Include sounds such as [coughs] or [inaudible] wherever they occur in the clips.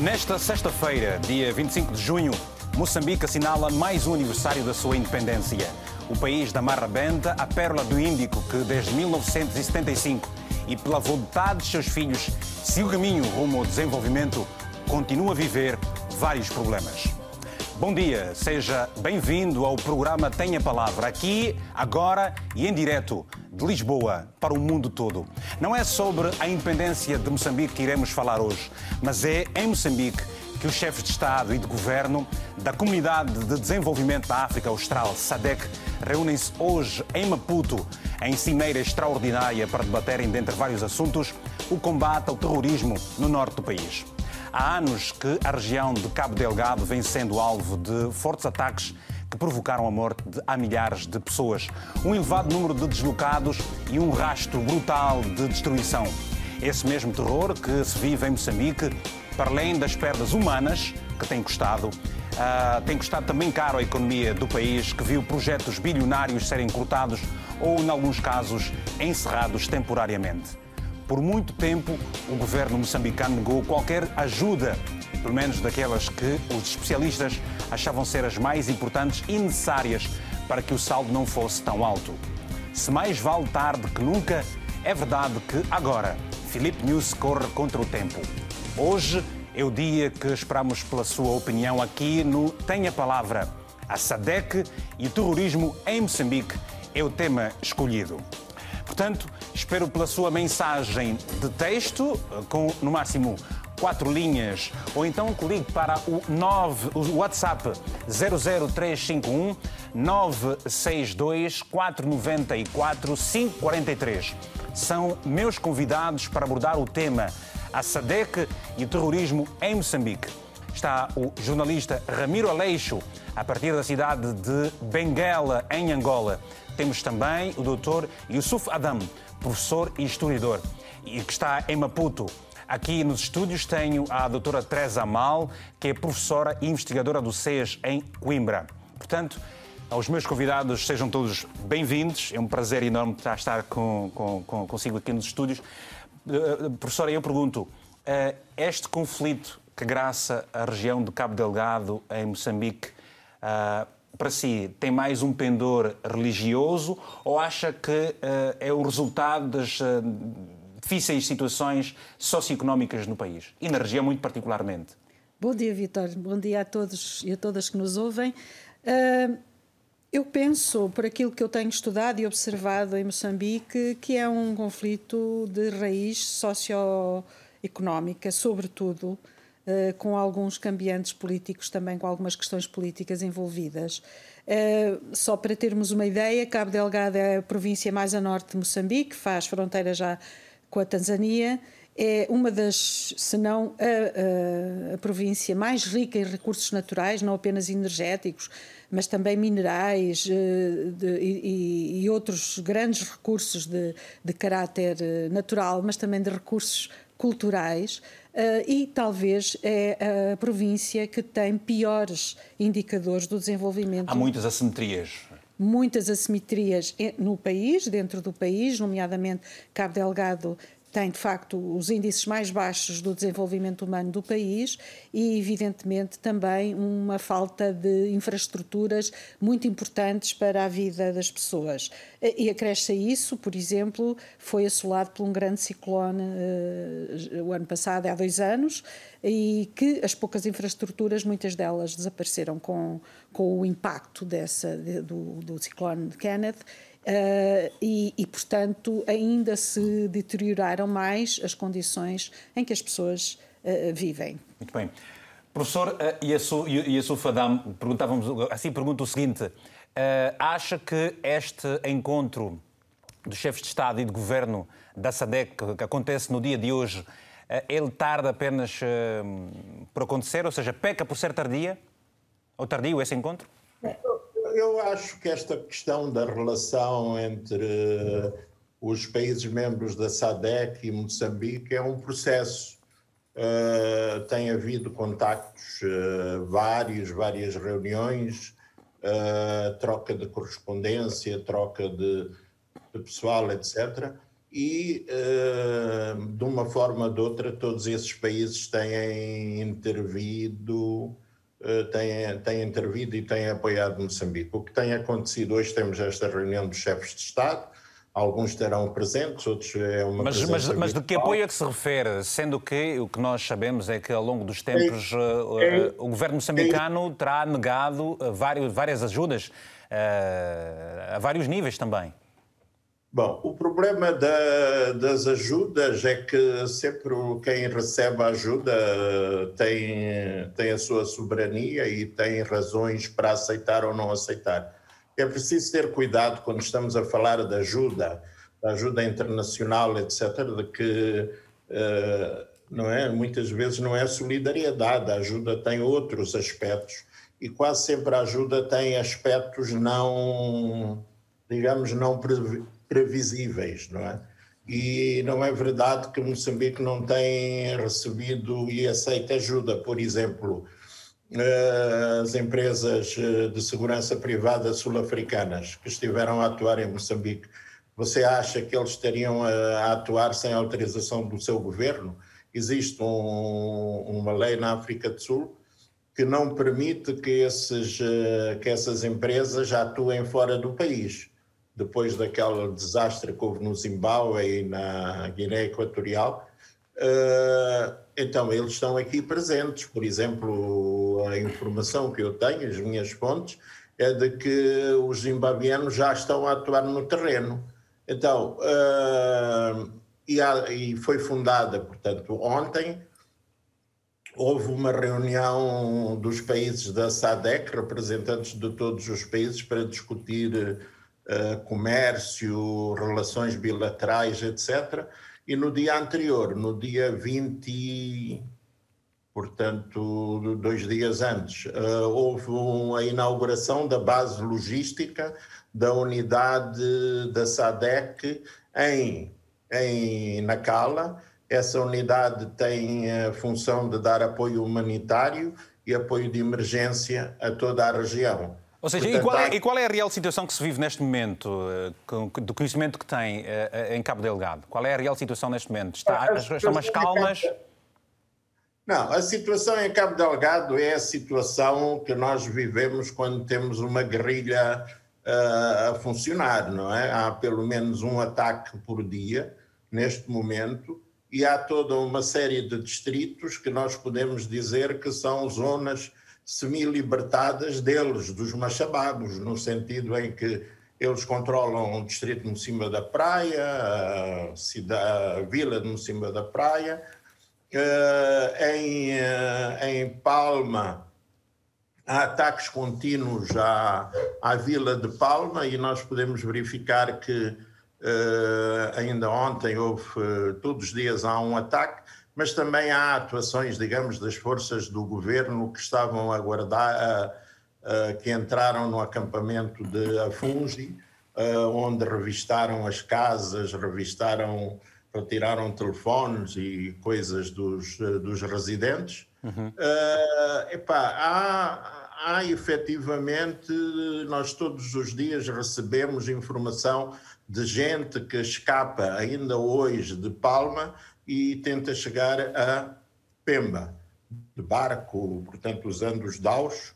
Nesta sexta-feira, dia 25 de junho, Moçambique assinala mais um aniversário da sua independência. O país da Marra Benta, a pérola do Índico, que desde 1975 e pela vontade de seus filhos se o caminho rumo ao desenvolvimento, continua a viver vários problemas. Bom dia, seja bem-vindo ao programa Tenha Palavra, aqui, agora e em direto de Lisboa para o mundo todo. Não é sobre a independência de Moçambique que iremos falar hoje, mas é em Moçambique que os chefes de Estado e de Governo da Comunidade de Desenvolvimento da África Austral, SADEC, reúnem-se hoje em Maputo, em cimeira extraordinária para debaterem, dentre vários assuntos, o combate ao terrorismo no norte do país. Há anos que a região de Cabo Delgado vem sendo alvo de fortes ataques que provocaram a morte de milhares de pessoas, um elevado número de deslocados e um rastro brutal de destruição. Esse mesmo terror que se vive em Moçambique, para além das perdas humanas que tem custado, uh, tem custado também caro à economia do país, que viu projetos bilionários serem cortados ou, em alguns casos, encerrados temporariamente. Por muito tempo, o governo moçambicano negou qualquer ajuda, pelo menos daquelas que os especialistas achavam ser as mais importantes e necessárias para que o saldo não fosse tão alto. Se mais vale tarde que nunca, é verdade que agora Filipe News corre contra o tempo. Hoje é o dia que esperamos pela sua opinião aqui no Tenha Palavra. A SADEC e o terrorismo em Moçambique é o tema escolhido. Portanto, espero pela sua mensagem de texto, com no máximo quatro linhas, ou então que ligue para o, 9, o WhatsApp 00351 962 494 543. São meus convidados para abordar o tema a SADEC e o terrorismo em Moçambique. Está o jornalista Ramiro Aleixo, a partir da cidade de Benguela, em Angola. Temos também o Dr. Yusuf Adam, professor e historiador, e que está em Maputo. Aqui nos estúdios tenho a doutora Teresa Amal, que é professora e investigadora do SES em Coimbra. Portanto, aos meus convidados, sejam todos bem-vindos. É um prazer enorme estar com, com, com, consigo aqui nos estúdios. Uh, professora, eu pergunto, uh, este conflito que graça a região de Cabo Delgado, em Moçambique, para si, tem mais um pendor religioso ou acha que é o resultado das difíceis situações socioeconómicas no país e na região muito particularmente? Bom dia, Vitor. Bom dia a todos e a todas que nos ouvem. Uh, eu penso, por aquilo que eu tenho estudado e observado em Moçambique, que é um conflito de raiz socioeconómica, sobretudo, uh, com alguns cambiantes políticos também, com algumas questões políticas envolvidas. Uh, só para termos uma ideia, Cabo Delgado é a província mais a norte de Moçambique, faz fronteira já com a Tanzânia é uma das, se não a, a, a, província mais rica em recursos naturais, não apenas energéticos, mas também minerais eh, de, e, e, outros grandes recursos de, de, caráter eh, natural, mas também de recursos culturais. Uh, e talvez é a província que tem piores indicadores do desenvolvimento. Há muitas assimetrias muitas assimetrias no país, dentro do país, nomeadamente Cabo Delgado tem de facto os índices mais baixos do desenvolvimento humano do país e, evidentemente, também uma falta de infraestruturas muito importantes para a vida das pessoas. E acresce a isso, por exemplo, foi assolado por um grande ciclone uh, o ano passado, há dois anos, e que as poucas infraestruturas, muitas delas desapareceram com, com o impacto dessa, de, do, do ciclone de Kenneth Uh, e, e, portanto, ainda se deterioraram mais as condições em que as pessoas uh, vivem. Muito bem. Professor uh, Yassuf Adam, perguntávamos, assim pergunto o seguinte: uh, acha que este encontro dos chefes de Estado e de Governo da SADEC, que acontece no dia de hoje, ele tarda apenas por acontecer, ou seja, peca por ser tardia? Ou tardio esse encontro? Eu acho que esta questão da relação entre os países membros da SADEC e Moçambique é um processo. Uh, tem havido contactos, uh, vários, várias reuniões, uh, troca de correspondência, troca de, de pessoal, etc. e, de uma forma ou de outra, todos esses países têm intervido, têm, têm intervido e têm apoiado Moçambique. O que tem acontecido hoje, temos esta reunião dos chefes de Estado, Alguns estarão presentes, outros é uma mas, mas, mas, de que apoio é que se refere? Sendo que o que nós sabemos é que ao longo dos tempos é, é, o governo moçambicano terá negado várias ajudas a vários níveis também. Bom, o problema da, das ajudas é que sempre quem recebe a ajuda tem, tem a sua soberania e tem razões para aceitar ou não aceitar. É preciso ter cuidado quando estamos a falar de ajuda, da ajuda internacional, etc., de que uh, não é, muitas vezes não é solidariedade, a ajuda tem outros aspectos e quase sempre a ajuda tem aspectos não, digamos, não previsíveis, não é? E não é verdade que Moçambique não tem recebido e aceita ajuda. Por exemplo, as empresas eh, de segurança privada sul-africanas que estiveram a atuar em Moçambique, você acha que eles estariam a atuar sem autorização do seu governo? Existe um, uma lei na África do Sul que não permite que, esses, eh, que essas empresas atuem fora do país depois daquele desastre que houve no Zimbábue e na Guiné Equatorial. Uh, então, eles estão aqui presentes. Por exemplo, a informação que eu tenho, as minhas fontes, é de que os zimbabianos já estão a atuar no terreno. Então, uh, e, foi fundada, portanto, ontem, houve uma reunião dos países da SADEC, representantes de todos os países, para discutir comércio, relações bilaterais, etc. E no dia anterior, no dia 20, portanto, dois dias antes, uh, houve uma inauguração da base logística da unidade da SADEC em, em Nacala. Essa unidade tem a função de dar apoio humanitário e apoio de emergência a toda a região. Ou seja, Portanto, e, qual é, e, qual é, a real situação que se vive neste momento, eh, do conhecimento que tem eh, eh, em Cabo Delgado? Qual é a real situação neste momento? Está, as pessoas estão mais calmas? Não, a situação em Cabo Delgado é a situação que nós vivemos quando temos uma guerrilha uh, a funcionar, não é? Há pelo menos um ataque por dia neste momento e há toda uma série de distritos que nós podemos dizer que são zonas semi-libertadas deles, dos machababos, no sentido em que eles controlam o distrito no cima da praia, a, cidade, a vila no cima da praia. Uh, em, uh, em Palma, há ataques contínuos à, à vila de Palma e nós podemos verificar que uh, ainda ontem houve, todos os dias há um ataque mas também há atuações, digamos, das forças do governo que estavam a guardar, que entraram no acampamento de Afungi, onde revistaram as casas, revistaram, retiraram telefones e coisas dos, dos residentes. Uhum. Uh, epá, há, há efetivamente, nós todos os dias recebemos informação de gente que escapa ainda hoje de Palma e tenta chegar a Pemba, de barco, portanto, usando os daus.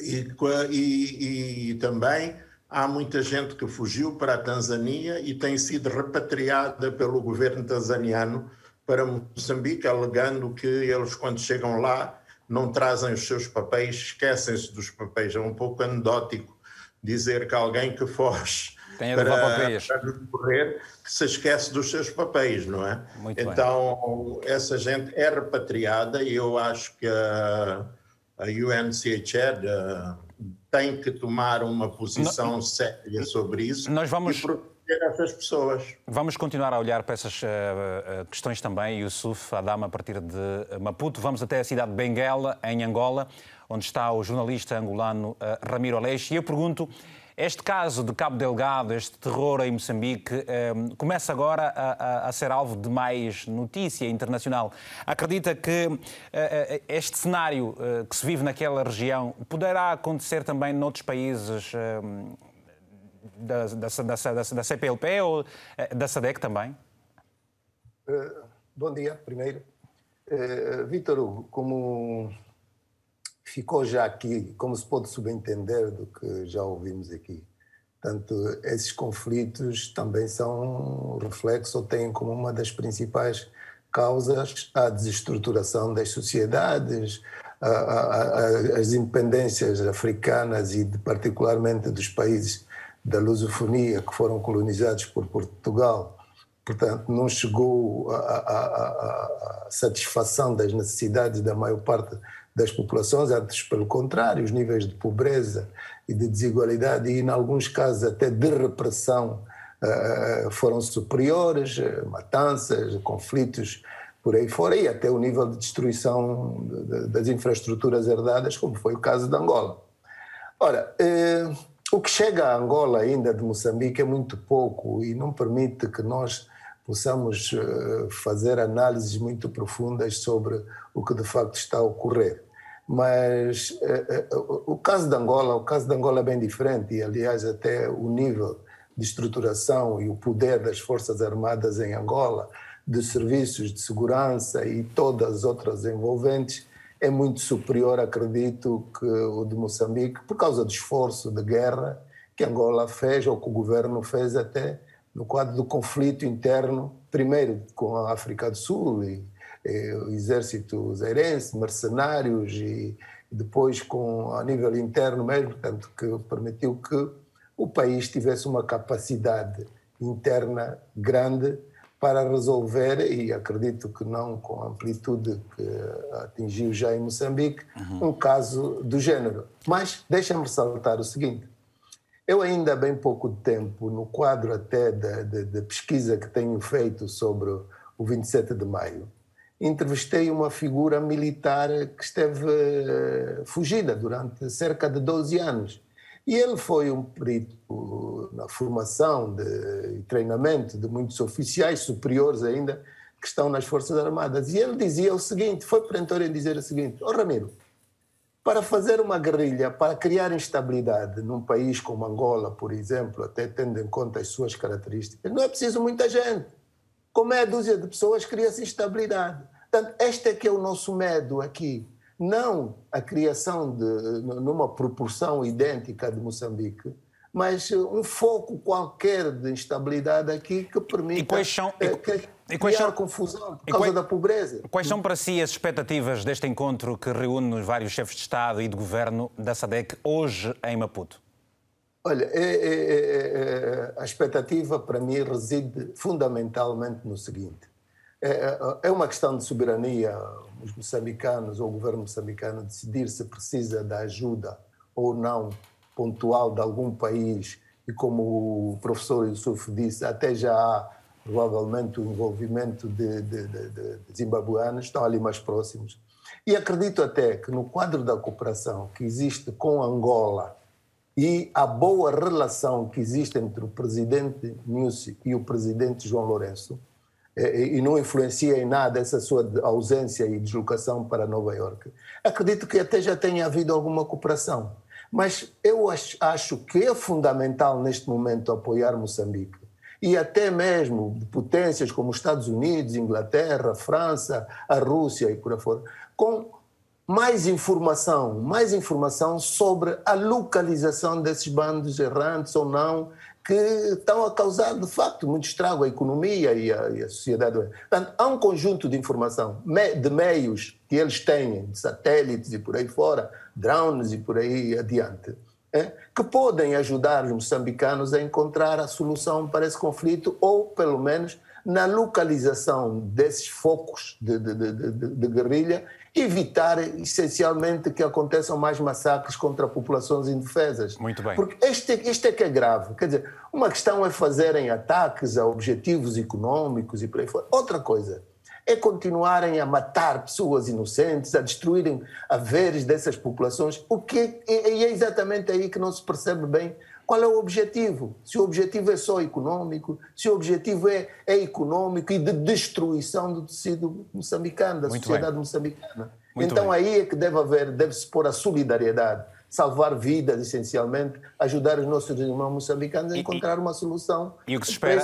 E, e, e, também há muita gente que fugiu para a Tanzânia e tem sido repatriada pelo governo tanzaniano para Moçambique, alegando que eles, quando chegam lá, não trazem os seus papéis, esquecem-se dos papéis. É um pouco anedótico dizer que alguém que [laughs] foge tem a para, papéis. para correr que se esquece dos seus papéis, não é? Muito então, bem. essa gente é repatriada e eu acho que a, a UNCHR uh, tem que tomar uma posição séria sobre isso nós vamos... e proteger essas pessoas. Vamos continuar a olhar para essas uh, questões também, Yusuf Adama, a partir de Maputo. Vamos até a cidade de Benguela, em Angola, onde está o jornalista angolano uh, Ramiro Aleixo. E eu pergunto este caso de Cabo Delgado, este terror em Moçambique, ehm, começa agora a, ser alvo de mais notícia internacional. Acredita que uh, este cenário uh, que se vive naquela região poderá acontecer também noutros países uh, da, da, da, da CPLP ou da SADEC também? bom dia, primeiro. Vítor, como ficou já aqui, como se pode subentender do que já ouvimos aqui, Portanto, esses conflitos também são reflexo ou têm como uma das principais causas a desestruturação das sociedades, a, a, a, as independências africanas e de, particularmente dos países da lusofonia que foram colonizados por Portugal. Portanto, não chegou à satisfação das necessidades da maior parte das populações, antes pelo contrário, os níveis de pobreza e de desigualdade e, em alguns casos, até de repressão uh, foram superiores, matanças, conflitos por aí fora e até o nível de destruição de, de, das infraestruturas herdadas, como foi o caso de Angola. Ora, eh, o que chega a Angola ainda de Moçambique é muito pouco e não permite que nós possamos uh, fazer análises muito profundas sobre o que de facto está a ocorrer. Mas uh, uh, o caso de Angola, o caso de Angola é bem diferente e, aliás, até o nível de estruturação e o poder das Forças Armadas em Angola, de serviços de segurança e todas as outras envolventes é muito superior, acredito, que o de Moçambique, por causa do esforço de guerra que Angola fez ou que o governo fez até no quadro do conflito interno, primeiro com a África do Sul e o exército zairense, mercenários e depois com a nível interno mesmo, portanto que permitiu que o país tivesse uma capacidade interna grande para resolver, e acredito que não com a amplitude que atingiu já em Moçambique, uhum. um caso do género. Mas deixa-me ressaltar o seguinte: eu ainda há bem pouco tempo, no quadro até da, da, da pesquisa que tenho feito sobre o 27 de maio, entrevistei uma figura militar que esteve uh, fugida durante cerca de 12 anos. E ele foi um perito na formação e treinamento de muitos oficiais superiores ainda que estão nas Forças Armadas. E ele dizia o seguinte, foi perentório dizer o seguinte, ó oh, Ramiro, para fazer uma guerrilha, para criar instabilidade num país como Angola, por exemplo, até tendo em conta as suas características, não é preciso muita gente. Com meia dúzia de pessoas cria-se instabilidade. Portanto, este é que é o nosso medo aqui. Não a criação de, numa proporção idêntica de Moçambique, mas um foco qualquer de instabilidade aqui que permita e quais são, que, e quais são, confusão por causa quais, da pobreza. Quais são para si as expectativas deste encontro que reúne os vários chefes de Estado e de Governo da SADEC hoje em Maputo? Olha, é, é, é, é a expectativa para mim reside fundamentalmente no seguinte: é, é, é uma questão de soberania, os moçambicanos ou o governo moçambicano decidir se precisa da ajuda ou não pontual de algum país e como o professor Yusuf disse, até já há provavelmente o envolvimento de, de, de, de zimbabuanos, estão ali mais próximos. E acredito até que no quadro da cooperação que existe com Angola e a boa relação que existe entre o presidente Nussi e o presidente João Lourenço, e não influencia em nada essa sua ausência e deslocação para Nova Iorque. Acredito que até já tenha havido alguma cooperação. Mas eu acho que é fundamental neste momento apoiar Moçambique. E até mesmo potências como os Estados Unidos, Inglaterra, França, a Rússia e por aí fora, com mais informação, mais informação sobre a localização desses bandos errantes ou não, que estão a causar, de facto, muito estrago à economia e à, e à sociedade. Portanto, há um conjunto de informação, de meios que eles têm, de satélites e por aí fora, drones e por aí adiante, é, que podem ajudar os moçambicanos a encontrar a solução para esse conflito ou, pelo menos, na localização desses focos de, de, de, de guerrilha evitar essencialmente que aconteçam mais massacres contra populações indefesas. Muito bem. Porque este, este é que é grave. Quer dizer, uma questão é fazerem ataques a objetivos econômicos e por aí fora. Outra coisa é continuarem a matar pessoas inocentes, a destruírem haveres dessas populações, o que é, é exatamente aí que não se percebe bem qual é o objetivo? Se o objetivo é só econômico, se o objetivo é, é econômico e de destruição do tecido moçambicano, da Muito sociedade bem. moçambicana. Muito então bem. aí é que deve haver, deve-se pôr a solidariedade. salvar vidas, essencialmente, ajudar os nossos irmãos moçambicanos a encontrar uma solução. E o que se espera...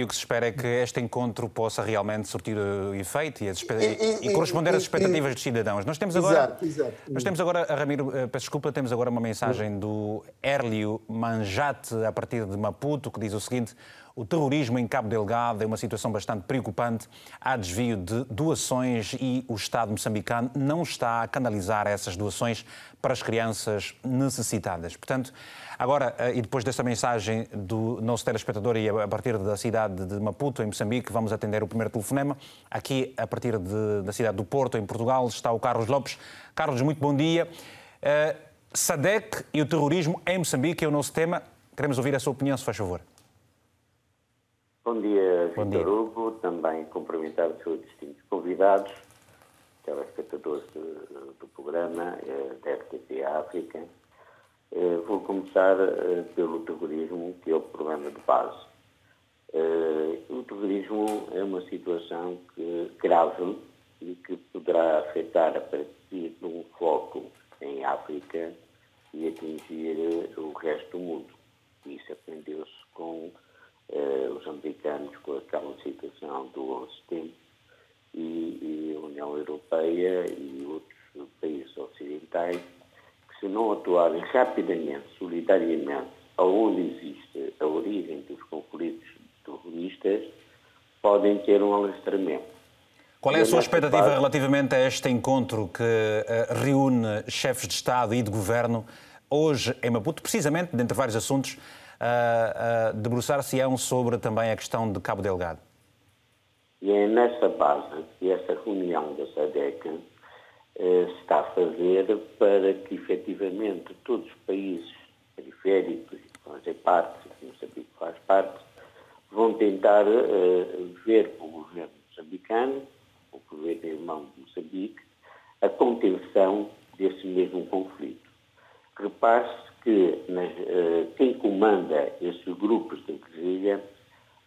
E o que se espera é que este encontro possa realmente surtir efeito e, e, e, e corresponder às expectativas dos cidadãos. Nós temos agora, exato, exato. Nós temos agora, Ramiro, eh, peço desculpa, temos agora uma mensagem do Hérlio Manjate, a partir de Maputo, que diz o seguinte: o terrorismo em Cabo Delgado é uma situação bastante preocupante. Há desvio de doações e o Estado moçambicano não está a canalizar essas doações para as crianças necessitadas. Portanto, agora, eh, e depois desta mensagem do nosso telespectador e a partir da cidade de Maputo, em Moçambique, vamos atender o primeiro telefonema. Aqui, a partir de, da cidade do Porto, em Portugal, está o Carlos Lopes. Carlos, muito bom dia. Uh, SADEC e o terrorismo em Moçambique é o nosso tema. Queremos ouvir a sua opinião, se faz favor. Bom dia, Vitor Hugo. Também cumprimentar os seus distintos convidados, telespectadores do, do programa eh, da RTP África. Eh, vou começar eh, pelo terrorismo, que é o problema de base. O terrorismo é uma situação que, grave e que poderá afetar a partir de um foco em África e atingir o resto do mundo. Isso aprendeu-se com os americanos com aquela situação do 11 de setembro e, e, a União Europeia e outros países ocidentais que se não atuarem rapidamente, solidariamente, aonde existe a origem dos conflitos terroristas, podem ter um alastramento. Qual é a sua expectativa relativamente a este encontro que uh, reúne chefes de Estado e de Governo hoje em Maputo, precisamente, dentre vários assuntos, uh, uh, debruçar-se-ão sobre também a questão de Cabo Delgado? E é nessa base que essa reunião da SADEC uh, está a fazer para que efetivamente todos os países periféricos, que fazem parte, que Moçambique faz parte, vão tentar uh, ver com o governo moçambicano, o governo irmão de Moçambique, a contenção desse mesmo conflito. Repare-se que uh, quem comanda esses grupos de guerrilha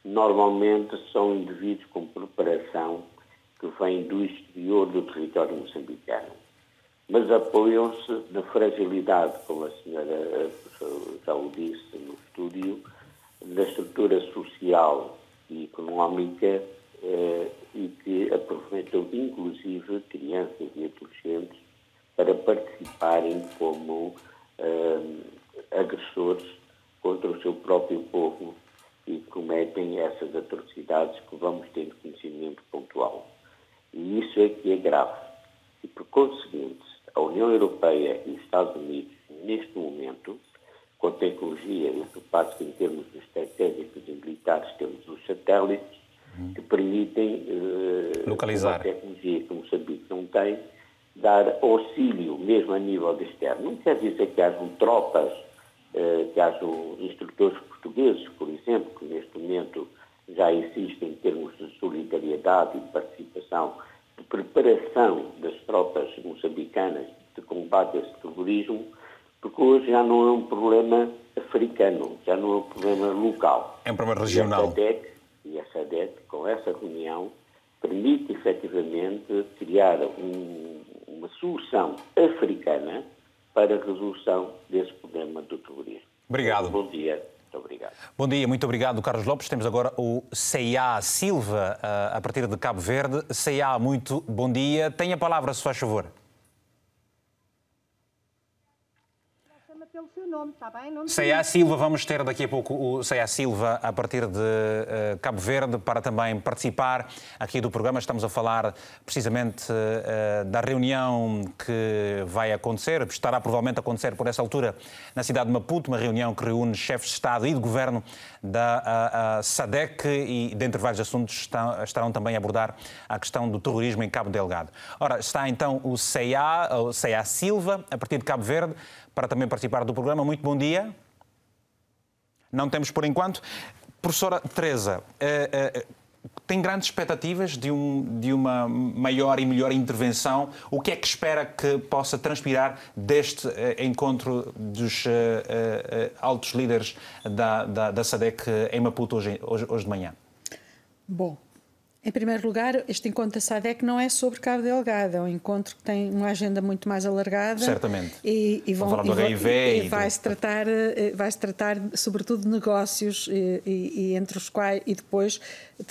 normalmente são indivíduos com preparação que vêm do exterior do território moçambicano, mas apoiam-se na fragilidade, como a senhora eh, já o disse no estúdio, da estrutura social e económica eh, e que aproveitam inclusive crianças e adolescentes para participarem como agressores contra o seu próprio povo e cometem essas atrocidades que vamos tendo conhecimento pontual. E isso é que é grave. E, por conseguinte, a União Europeia e os Estados Unidos, neste momento, com a tecnologia, eu parte que em termos estratégicos e militares temos os satélites, que permitem uh, localizar a tecnologia que Moçambique não tem, dar auxílio, mesmo a nível externo. Não quer dizer que hajam tropas, eh, hajam instrutores portugueses, por exemplo, que neste momento já existem em termos de solidariedade e de participação, de preparação das tropas moçambicanas de combate a esse terrorismo, porque hoje já não é um problema africano, já não é um problema local. É um problema regional. E a SADEC, e a SADEC com essa reunião, permite efetivamente criar um, uma solução africana para a resolução desse problema. Obrigado. Bom dia. Muito obrigado. Bom dia, muito obrigado, Carlos Lopes. Temos agora o Ceia Silva, eh, a partir de Cabo Verde. Ceia, muito bom dia. Tenha a palavra, se faz favor. pelo seu nome, está bem? Não Ceia Silva, vamos ter daqui a pouco o Ceia Silva a partir de uh, Cabo Verde para também participar aqui do programa. Estamos a falar precisamente uh, da reunião que vai acontecer, estará provavelmente a acontecer por essa altura na cidade de Maputo, uma reunião que reúne chefes de Estado e de Governo da SADEC e, dentre vários assuntos, está, estarão também a abordar a questão do terrorismo em Cabo Delgado. Ora, está então o Ceia, o Ceia Silva, a partir de Cabo Verde para também participar do programa. Muito bom dia. Não temos por enquanto. Professora Teresa, uh, uh, tem grandes expectativas de, um, de, uma maior e melhor intervenção. O que é que espera que possa transpirar deste encontro dos altos líderes da, da, da SADEC em Maputo hoje, hoje, hoje de manhã? Bom, Em primeiro lugar, este encontro da SADEC não é sobre Cabo Delgado, é um encontro que tem uma agenda muito mais alargada. Certamente. E, e vão, falar do e, e, e vai-se tratar, eh, vai -se tratar sobretudo de negócios e, e, entre os quais e depois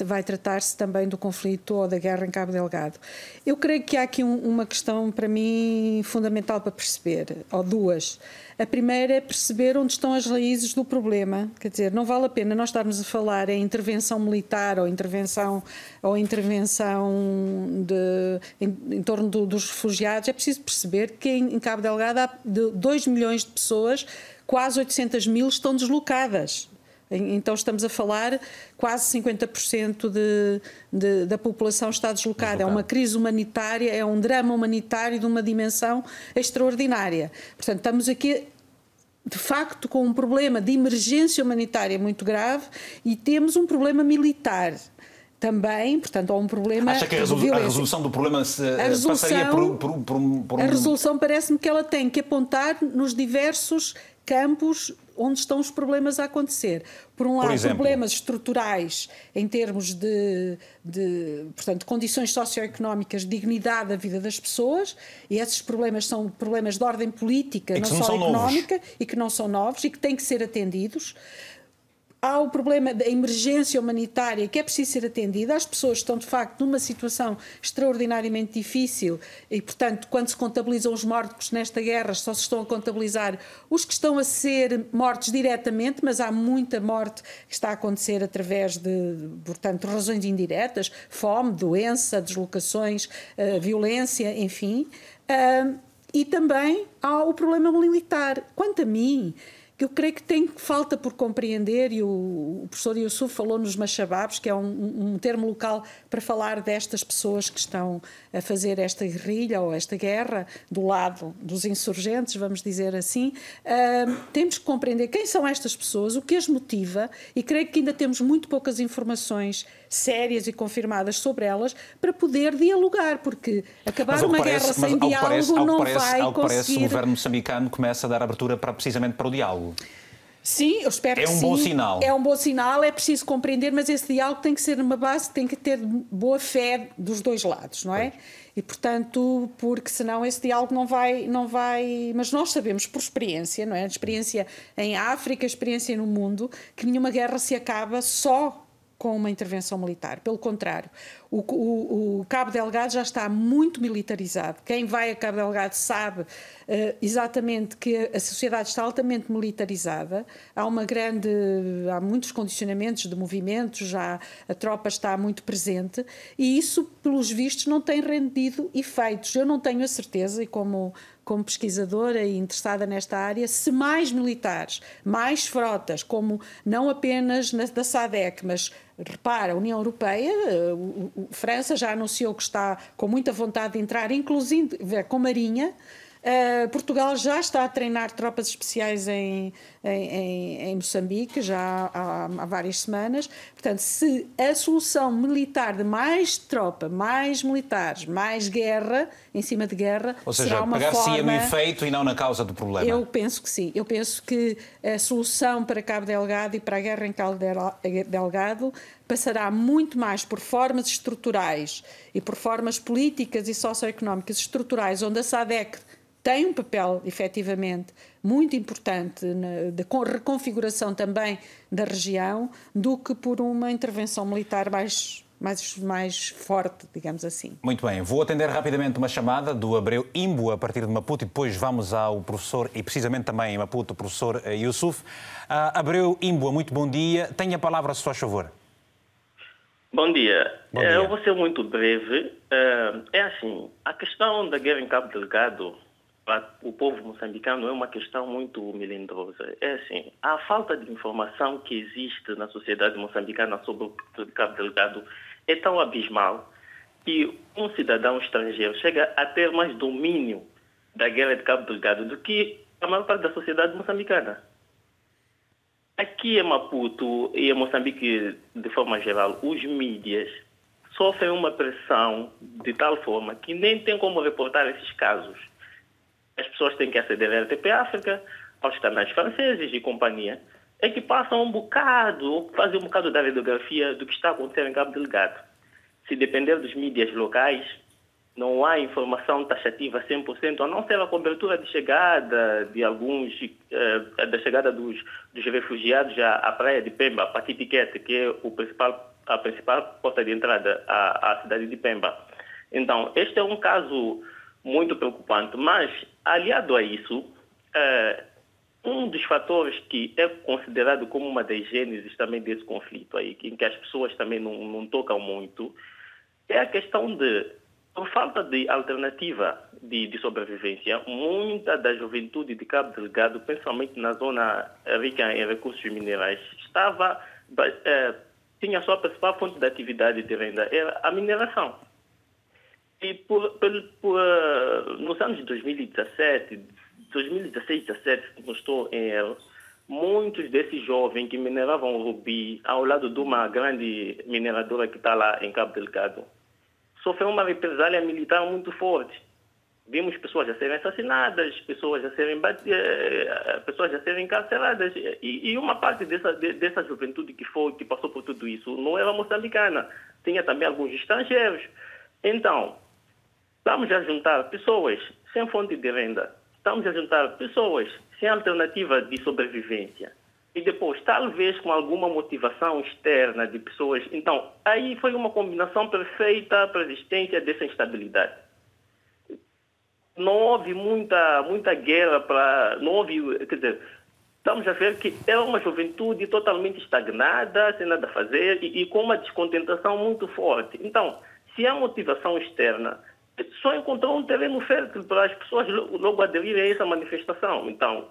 vai tratar-se também do conflito ou da guerra em Cabo Delgado. Eu creio que há aqui um, uma questão para mim fundamental para perceber, ou duas. A primeira é perceber onde estão as raízes do problema. Quer dizer, não vale a pena nós estarmos a falar em intervenção militar ou intervenção, ou intervenção de, em, em torno do, dos refugiados. É preciso perceber que em, em Cabo Delgado há 2 milhões de pessoas, quase 800 mil estão deslocadas. Então estamos a falar quase 50% de, de, da população está deslocada. É uma crise humanitária, é um drama humanitário de uma dimensão extraordinária. Portanto, estamos aqui de facto com um problema de emergência humanitária muito grave e temos um problema militar também, portanto, há um problema. Acha que a, resolu a resolução do problema se, a resolução, passaria por, por, por, por um... A resolução parece-me que ela tem que apontar nos diversos campos onde estão os problemas a acontecer. Por um lado, exemplo, problemas estruturais em termos de, de portanto, condições socioeconómicas, dignidade da vida das pessoas, e esses problemas são problemas de ordem política, não só económica, novos. e que não são novos e que têm que ser atendidos há o problema da emergência humanitária que é preciso ser atendida. As pessoas estão, de facto, numa situação extraordinariamente difícil e, portanto, quando se contabilizam os mortos nesta guerra, só se estão a contabilizar os que estão a ser mortos diretamente, mas há muita morte que está a acontecer através de, portanto, razões indiretas, fome, doença, deslocações, uh, violência, enfim. Uh, e também há o problema militar. Quanto a mim, que eu creio que tem falta por compreender, e o, o professor Yusuf falou nos machababs, que é um, um, termo local para falar destas pessoas que estão a fazer esta guerrilha ou esta guerra do lado dos insurgentes, vamos dizer assim. Uh, temos que compreender quem são estas pessoas, o que as motiva, e creio que ainda temos muito poucas informações sérias e confirmadas sobre elas para poder dialogar, porque acabar uma parece, guerra sem diálogo parece, não parece, vai ao conseguir... parece, o governo moçambicano começa a dar abertura para, precisamente para o diálogo. Sim, eu espero é que um sim. bom sinal. É um bom sinal, é preciso compreender, mas esse diálogo tem que ser uma base, tem que ter boa fé dos dois lados, não é? Pois. E portanto, porque senão esse diálogo não vai, não vai. Mas nós sabemos por experiência, não é? Experiência em África, experiência no mundo, que nenhuma guerra se acaba só com uma intervenção militar. Pelo contrário, o, o, o, Cabo Delgado já está muito militarizado. Quem vai a Cabo Delgado sabe uh, exatamente que a sociedade está altamente militarizada. Há uma grande, há muitos condicionamentos de movimentos, já a tropa está muito presente e isso, pelos vistos, não tem rendido efeitos. Eu não tenho a certeza e como como pesquisadora e interessada nesta área, se mais militares, mais frotas, como não apenas na, da SADEC, mas repara, a União Europeia, a França já anunciou que está com muita vontade de entrar, inclusive com Marinha, Uh, Portugal já está a treinar tropas especiais em, em, em Moçambique, já há, há, várias semanas. Portanto, se a solução militar de mais tropa, mais militares, mais guerra, em cima de guerra, Ou seja, será uma pegar-se forma... no efeito e não na causa do problema. Eu penso que sim. Eu penso que a solução para Cabo Delgado e para a guerra em Cabo Delgado passará muito mais por formas estruturais e por formas políticas e socioeconómicas estruturais, onde a SADEC tem um papel, efetivamente, muito importante na, de reconfiguração também da região, do que por uma intervenção militar mais, mais, mais forte, digamos assim. Muito bem, vou atender rapidamente uma chamada do Abreu Imbo a partir de Maputo e depois vamos ao professor, e precisamente também em Maputo, o professor eh, Yusuf. Uh, Abreu Imbo, muito bom dia. Tenha a palavra, se faz favor. Bom dia. Bom dia. Eu vou ser muito breve. Eh, é assim, a questão da guerra em Cabo Delgado o povo moçambicano é uma questão muito melindrosa. É assim, a falta de informação que existe na sociedade moçambicana sobre o Cabo Delgado é tão abismal que um cidadão estrangeiro chega a ter mais domínio da guerra de Cabo Delgado do que a maior parte da sociedade moçambicana. Aqui em Maputo e em Moçambique, de forma geral, os mídias sofrem uma pressão de tal forma que nem tem como reportar esses casos as pessoas têm que aceder à RTP África, aos canais franceses e companhia, é que passam um bocado, fazem um bocado da radiografia do que está acontecendo em Cabo Delgado. se depender dos mídias locais, não há informação taxativa 100%, a não ser a cobertura de chegada de alguns, eh, da chegada dos, dos refugiados à, à, praia de Pemba, Patitiquete, que é o principal, a principal porta de entrada à, à cidade de Pemba. Então, este é um caso muito preocupante, mas aliado a isso, eh, um dos fatores que é considerado como uma das gênesis também desse conflito aí, em que as pessoas também não, não tocam muito, é a questão de, por falta de alternativa de, de sobrevivência, muita da juventude de Cabo Delgado, principalmente na zona rica em recursos minerais, estava, eh, tinha a sua principal fonte de atividade de renda, era a mineração. E por, por, por, uh, nos anos 2017, 2016, 17, não estou em erro, muitos desses jovens que mineravam rubi ao lado de uma grande mineradora que está lá em Cabo Delgado, sofreram uma represália militar muito forte. Vimos pessoas a serem assassinadas, pessoas a serem, eh, pessoas a serem encarceradas. E, e uma parte dessa, dessa juventude que foi, que passou por tudo isso, não era moçambicana. Tinha também alguns estrangeiros. Então, Estamos a juntar pessoas sem fonte de renda, estamos a juntar pessoas sem alternativa de sobrevivência. E depois, talvez com alguma motivação externa de pessoas. Então, aí foi uma combinação perfeita para a existência dessa instabilidade. Não houve muita, muita guerra para. Não houve. Quer dizer, estamos a ver que é uma juventude totalmente estagnada, sem nada a fazer e, e com uma descontentação muito forte. Então, se há motivação externa, só encontrou um terreno fértil para as pessoas logo aderirem a essa manifestação. Então,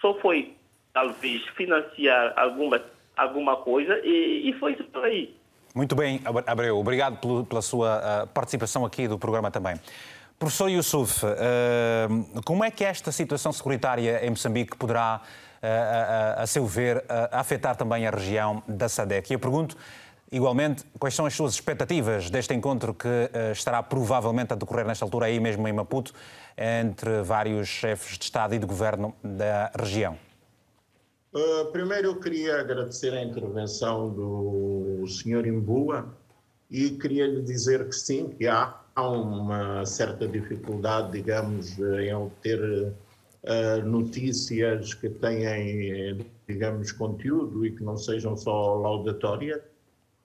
só foi, talvez, financiar alguma, alguma coisa e, e foi isso por aí. Muito bem, Abreu. Obrigado pela sua uh, participação aqui do programa também. Professor Yusuf, uh, como é que esta situação securitária em Moçambique poderá, uh, a seu ver, afetar também a região da SADEC? Eu pergunto Igualmente, quais são as suas expectativas deste encontro que uh, estará provavelmente a decorrer nesta altura aí mesmo em Maputo, entre vários chefes de Estado e de Governo da região? Uh, primeiro eu queria agradecer a intervenção do Sr. Imbua e queria lhe dizer que sim, que há uma certa dificuldade, digamos, em obter uh, notícias que tenham, digamos, conteúdo e que não sejam só laudatórias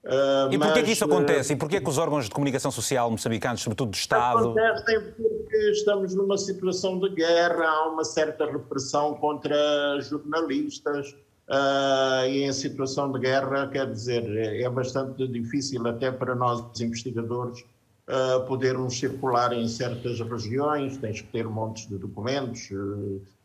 Uh, e porquê mas, que isso acontece? E porquê que os órgãos de comunicação social moçambicanos, sobretudo do Estado... Acontecem porque estamos numa situação de guerra, há uma certa repressão contra jornalistas uh, e em situação de guerra, quer dizer, é, bastante difícil até para nós investigadores uh, podermos circular em certas regiões, tens que ter montes de documentos,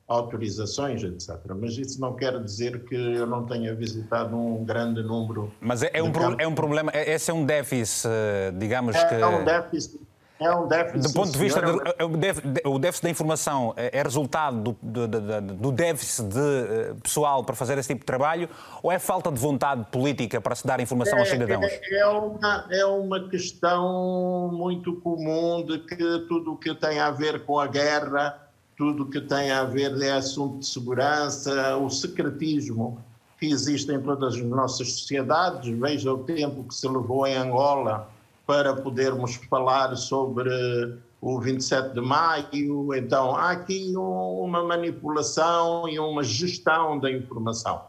autorizações, etc. Mas isso não quer dizer que eu não tenha visitado um grande número. Mas é, é um, pro, é um problema, é, esse é um déficit, digamos é, que. É um déficit. É um déficit. Do ponto de vista de, é o déficit da informação é, é resultado do, do, do, déficit de eh, pessoal para fazer esse tipo de trabalho ou é falta de vontade política para se dar informação aos cidadãos? É, é, uma, é uma questão muito comum de que tudo o que tem a ver com a guerra tudo que tem a ver é assunto de segurança, o secretismo que existe em todas as nossas sociedades. Veja o tempo que se levou em Angola para podermos falar sobre o 27 de maio. Então, há aqui um, uma manipulação e uma gestão da informação.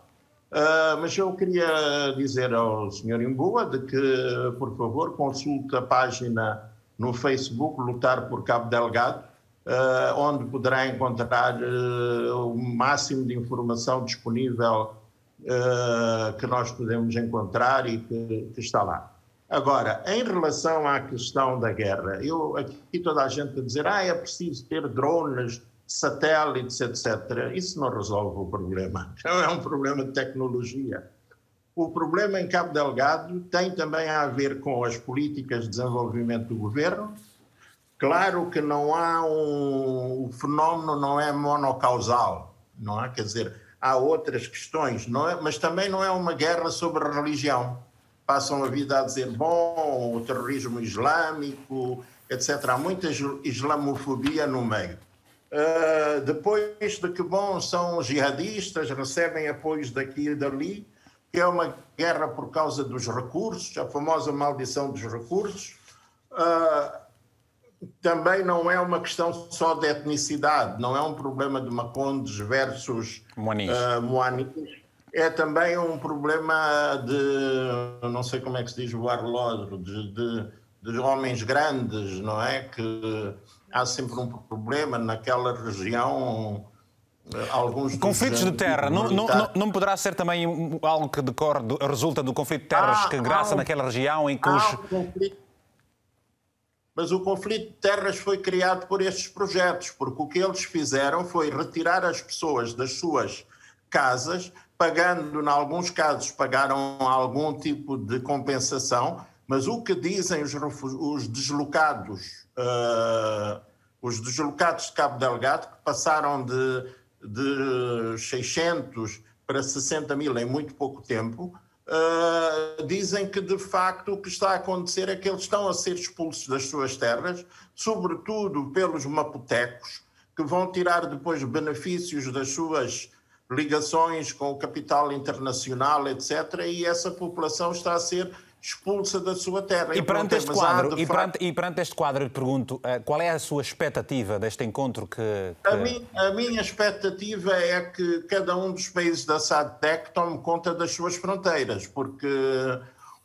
Uh, mas eu queria dizer ao Sr. Imbua de que, por favor, consulte a página no Facebook Lutar por Cabo Delgado, uh, onde poderá encontrar uh, o máximo de informação disponível uh, que nós podemos encontrar e que, que, está lá. Agora, em relação à questão da guerra, eu aqui toda a gente a dizer ah, é preciso ter drones, satélites, etc. Isso não resolve o problema. [laughs] É um problema de tecnologia. O problema em Cabo Delgado tem também a ver com as políticas de desenvolvimento do governo, Claro que não há um. O fenómeno não é monocausal, não é? Quer dizer, há outras questões, não é? mas também não é uma guerra sobre religião. Passam a vida a dizer, bom, o terrorismo islâmico, etc. Há muita islamofobia no meio. Uh, depois de que, bom, são jihadistas, recebem apoios daqui e dali, que é uma guerra por causa dos recursos, a famosa maldição dos recursos. Uh, também não é uma questão só de etnicidade, não é um problema de Macondes versus Moanis. Uh, Moanis. É também um problema de, não sei como é que se diz o de, de, de homens grandes, não é? Que há sempre um problema naquela região alguns conflitos de terra não, não, não, poderá ser também algo que decorre resulta do conflito de terras que graça naquela região em que os um mas o conflito de terras foi criado por estes projetos porque o que eles fizeram foi retirar as pessoas das suas casas pagando em alguns casos pagaram algum tipo de compensação mas o que dizem os, os deslocados uh, os deslocados de Cabo Delgado que passaram de de 600 para 60 mil em muito pouco tempo, uh, dizem que de facto o que está a acontecer é que eles estão a ser expulsos das suas terras, sobretudo pelos mapotecos, que vão tirar depois benefícios das suas ligações com o capital internacional, etc. E essa população está a ser expulsa da sua terra. E perante, este quadro, e, perante, e perante este quadro, lhe pergunto, eh, qual é a sua expectativa deste encontro que... que... A, minha, a, minha expectativa é que cada um dos países da SADC tome conta das suas fronteiras, porque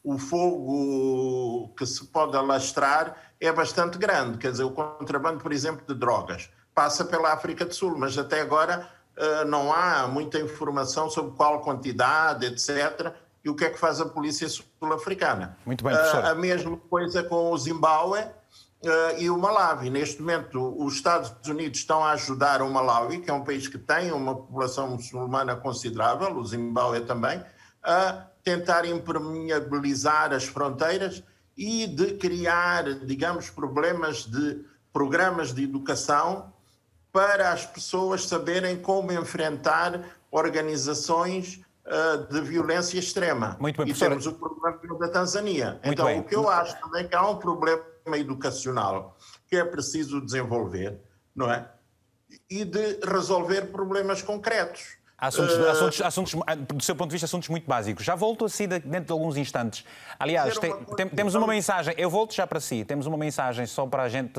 o fogo que se pode alastrar é bastante grande. Quer dizer, o contrabando, por exemplo, de drogas passa pela África do Sul, mas até agora eh, não há muita informação sobre qual quantidade, etc e o que é que faz a polícia sul-africana. Muito bem, professor. Uh, a mesma coisa com o Zimbábue uh, e o Malawi. Neste momento, os Estados Unidos estão a ajudar o Malawi, que é um país que tem uma população muçulmana considerável, o Zimbábue também, a tentar impermeabilizar as fronteiras e de criar, digamos, problemas de programas de educação para as pessoas saberem como enfrentar organizações de violência extrema. Muito bem, e professor. temos o problema da Tanzânia. Muito então, bem. o que eu acho também é que há um problema educacional que é preciso desenvolver, não é? E de resolver problemas concretos. Assuntos, uh, assuntos, assuntos, do seu ponto de vista, assuntos muito básicos. Já volto a si dentro de alguns instantes. Aliás, tem, tem, temos uma mensagem, eu volto já para si, temos uma mensagem só para a gente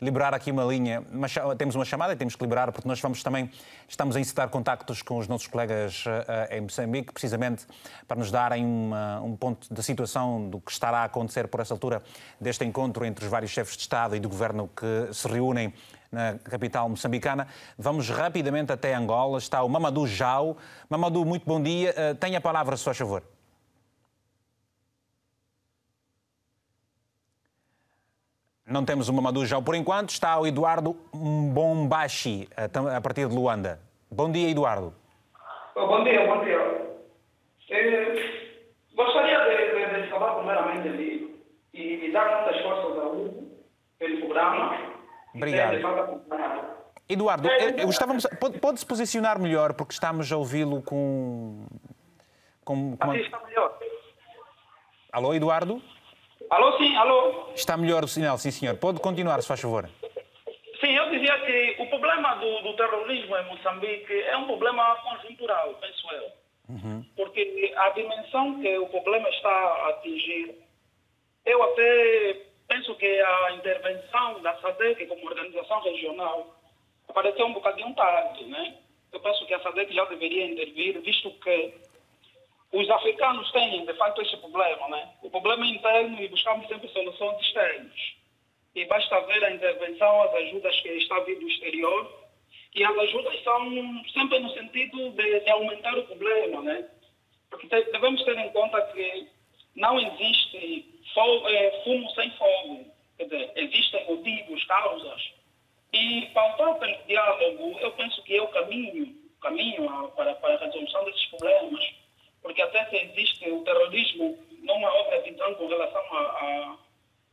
liberar aqui uma linha. Mas temos uma chamada e temos que liberar, porque nós vamos também, estamos a incitar contactos com os nossos colegas uh, em Moçambique, precisamente para nos darem uma, um ponto da situação do que estará a acontecer por essa altura deste encontro entre os vários chefes de Estado e do Governo que se reúnem na capital moçambicana. Vamos rapidamente até Angola. Está o Mamadou Jau. Mamadou, muito bom dia. Uh, tenha a palavra, se faz favor. Não temos o Mamadou Jau por enquanto. Está o Eduardo Mbombashi, a partir de Luanda. Bom dia, Eduardo. Oh, bom dia, bom dia. Eh, gostaria de, de, falar primeiramente ali e, e dar muitas forças ao Hugo pelo programa Obrigado. Eduardo, estávamos, pode, pode, se posicionar melhor, porque estamos a ouvi-lo com. com, com... Assim está melhor. Alô, Eduardo? Alô, sim, alô. Está melhor o sinal, sim, senhor. Pode continuar, se faz favor. Sim, eu dizia que o problema do, do terrorismo em Moçambique é um problema conjuntural, penso eu. Uhum. Porque a dimensão que o problema está a atingir, eu até penso que a intervenção da SADEC como organização regional apareceu um bocadinho tarde, né? Eu penso que a SADEC já deveria intervir, visto que os africanos têm, de facto, esse problema, né? O problema é interno e buscamos sempre soluções externas. E basta ver a intervenção, as ajudas que está vindo do exterior, e as ajudas são sempre no sentido de, de aumentar o problema, né? Porque devemos ter em conta que não existe fogo, é, fumo sem fogo. Quer dizer, existem motivos, causas. E pautar pelo diálogo, eu penso que é o caminho, caminho para, para a resolução desses problemas. O terrorismo numa outra visão com relação a, a,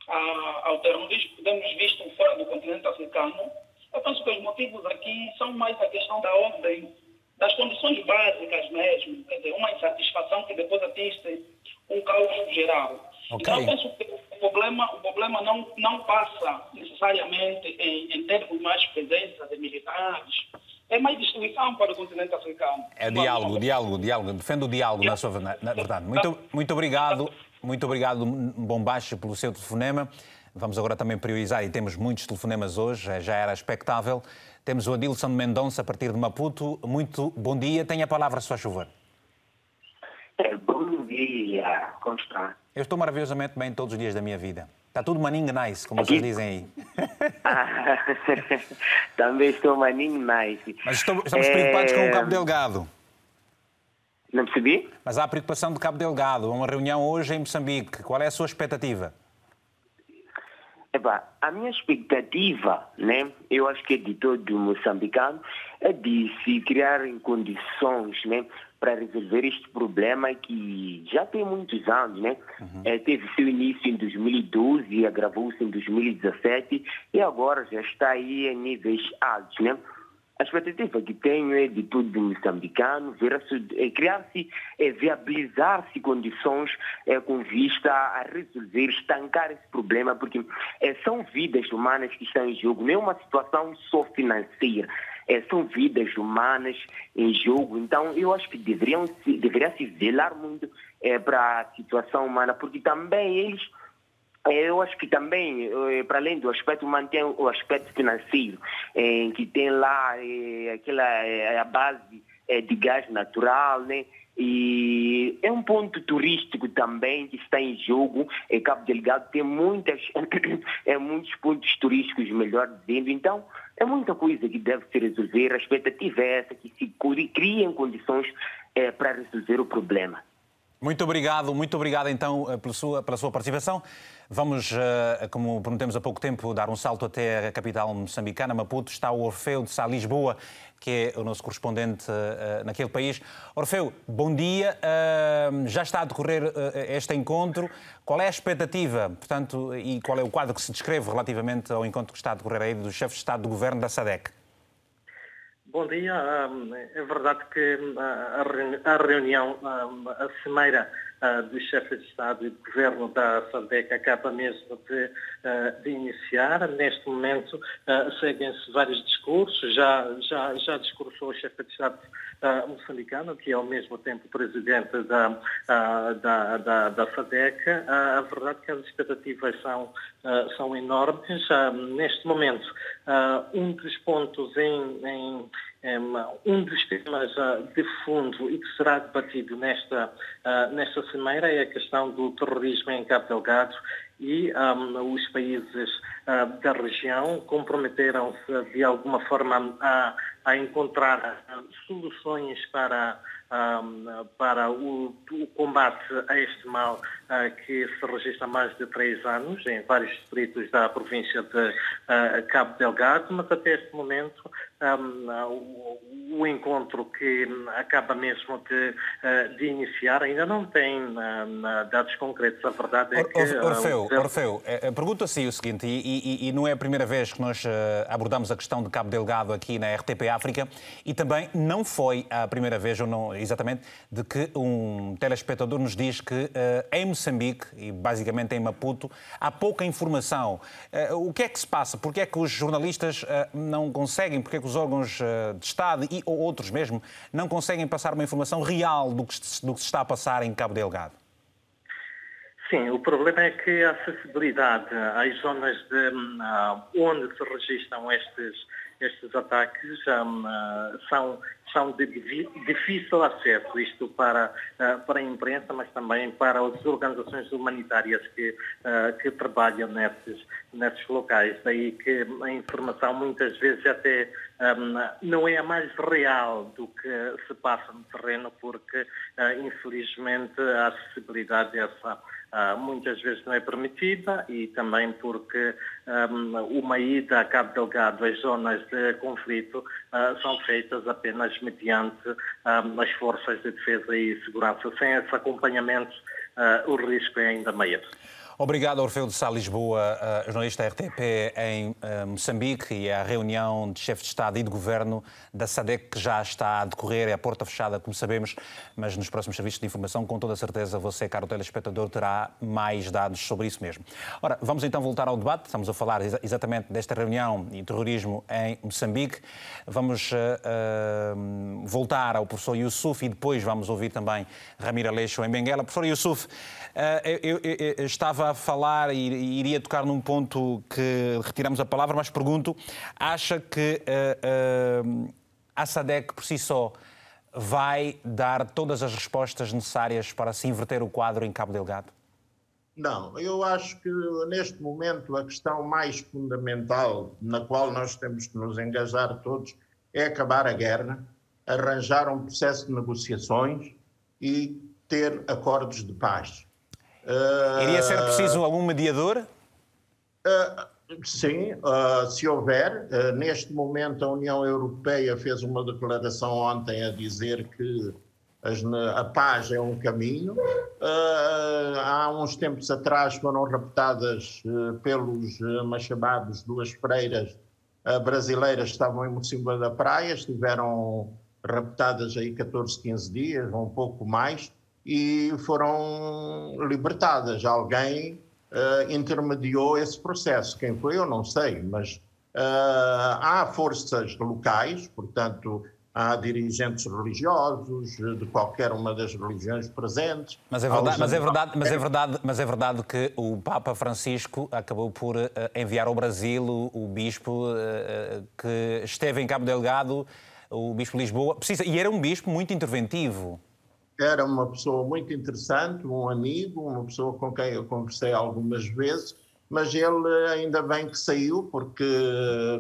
a, ao terrorismo que temos visto fora do continente africano, eu penso que os motivos aqui são mais a questão da ordem, das condições básicas mesmo, quer dizer, uma insatisfação que depois atinge um caos geral. Okay. Então, eu penso que o problema, o problema não, não passa necessariamente em, em termos mais presença de militares, é mais destruição para o continente africano. É diálogo, diálogo, diálogo. Defende o diálogo, na sua na, na verdade. Muito, muito obrigado, muito obrigado, Bombacho, pelo seu telefonema. Vamos agora também priorizar, e temos muitos telefonemas hoje, já era expectável. Temos o Adilson Mendonça, a partir de Maputo. Muito bom dia. Tenha a palavra, se faz favor. É, bom dia, como está? Eu estou maravilhosamente bem todos os dias da minha vida. Está tudo maninho nice, como Aqui? vocês dizem aí. Ah, [laughs] também estou maninho nice. Mas estou, estamos é... preocupados com o Cabo Delgado. Não percebi? Mas há a preocupação do Cabo Delgado. Uma reunião hoje em Moçambique. Qual é a sua expectativa? Eba, a minha expectativa, né, eu acho que é de todo moçambicano, é de se criarem condições né, para resolver este problema que já tem muitos anos, né? Uhum. É, teve seu início em 2012, agravou-se em 2017 e agora já está aí em níveis altos, né? A expectativa que tenho é de todo moçambicano é criar-se, é viabilizar-se condições é, com vista a resolver, estancar esse problema, porque é, são vidas humanas que estão em jogo, não é uma situação só financeira é, são vidas humanas em jogo. Então, eu acho que deveriam se, deveria se velar muito é, para a situação humana, porque também eles é, eu acho que também, é, para além do aspecto humano, tem o aspecto financeiro, em que tem lá aquela a base de gás natural, né? E é um ponto turístico também que está em jogo. Em Cabo Delgado tem muitas, [coughs] é, muitos pontos turísticos, melhor dizendo. Então, é muita coisa que deve se resolver. A expectativa é essa, que se criem condições é, para resolver o problema. Muito obrigado, muito obrigado então eh, pela sua, pela sua participação. Vamos, eh, como prometemos há pouco tempo, dar um salto até a capital moçambicana, Maputo. Está o Orfeu de Sá Lisboa, que é o nosso correspondente eh, naquele país. Orfeu, bom dia. Já está a decorrer este encontro. Qual é a expectativa, portanto, e qual é o quadro que se descreve relativamente ao encontro que está a decorrer aí dos chefes de Estado do Governo da SADEC? Bom dia. É verdade que a reunião, a cimeira dos chefes de Estado e de Governo da SADEC acaba mesmo de, de iniciar. Neste momento seguem-se vários discursos. Já, já, já discursou o chefe de Estado uh, moçambicano, que é ao mesmo tempo presidente da, da, da, da SADEC. A verdade é que as expectativas são, são enormes. neste momento, um dos pontos em, em um dos temas de fundo e que será debatido nesta, nesta cimeira é a questão do terrorismo em Cabo Delgado e um, os países uh, da região comprometeram-se de alguma forma a, a encontrar soluções para para o, o, combate a este mal uh, que se registra há mais de três anos em vários distritos da província de uh, Cabo Delgado, mas até este momento um, o, encontro que acaba mesmo de, uh, de iniciar ainda não tem dados concretos. A verdade é que... Orfeu, Orfeu eh, pergunto assim o seguinte, e, e, e, não é a primeira vez que nós abordamos a questão de Cabo Delgado aqui na RTP África, e também não foi a primeira vez, ou não, exatamente, de que um telespectador nos diz que em Moçambique, e basicamente em Maputo, há pouca informação. O que é que se passa? Porquê é que os jornalistas não conseguem, porquê é que os órgãos de Estado e ou outros mesmo não conseguem passar uma informação real do que, se, do que se está a passar em Cabo Delgado? Sim, o problema é que a acessibilidade às zonas de, uh, onde se registram estes estes ataques um, uh, são, são de difícil acesso, isto para, uh, para a imprensa, mas também para as organizações humanitárias que, uh, que trabalham nesses, nesses locais. Daí que a informação muitas vezes até um, não é a mais real do que se passa no terreno, porque infelizmente a acessibilidade essa Uh, muitas vezes não é permitida e também porque um, uma ida a Cabo Delgado às zonas de conflito uh, são feitas apenas mediante um, as forças de defesa e segurança. Sem esse acompanhamento, uh, o risco é ainda maior. Obrigado, Orfeu de Sá Lisboa, jornalista RTP em Moçambique e a reunião de chefes de Estado e de Governo da SADEC que já está a decorrer, é a porta fechada, como sabemos, mas nos próximos serviços de informação, com toda certeza, você, caro telespectador, terá mais dados sobre isso mesmo. Ora, vamos então voltar ao debate. Estamos a falar exatamente desta reunião e terrorismo em Moçambique. Vamos uh, uh, voltar ao professor Yusuf e depois vamos ouvir também Ramiro Aleixo em Benguela. Professor Yusuf, uh, eu, eu, eu estava a falar e iria tocar num ponto que retiramos a palavra, mas pergunto: acha que uh, uh, a SADEC por si só vai dar todas as respostas necessárias para se inverter o quadro em Cabo Delgado? Não, eu acho que neste momento a questão mais fundamental na qual nós temos que nos engajar todos é acabar a guerra, arranjar um processo de negociações e ter acordos de paz. Iria ser preciso algum mediador? Uh, sim, uh, se houver. Uh, neste momento, a União Europeia fez uma declaração ontem a dizer que as, a paz é um caminho. há uns tempos atrás foram raptadas pelos machabados duas freiras brasileiras que estavam em Mocimboa da Praia, estiveram raptadas aí 14, 15 dias, um pouco mais e foram libertadas. Alguém uh, intermediou esse processo. Quem foi, eu não sei, mas uh, há forças locais, portanto, há dirigentes religiosos de qualquer uma das religiões presentes. Mas é verdade, mas é verdade, mas é verdade, mas é verdade que o Papa Francisco acabou por uh, enviar ao Brasil o, o bispo que esteve em Cabo Delgado, o bispo de Lisboa, precisa, e era um bispo muito interventivo era uma pessoa muito interessante, um amigo, uma pessoa com quem eu conversei algumas vezes, mas ele ainda bem que saiu porque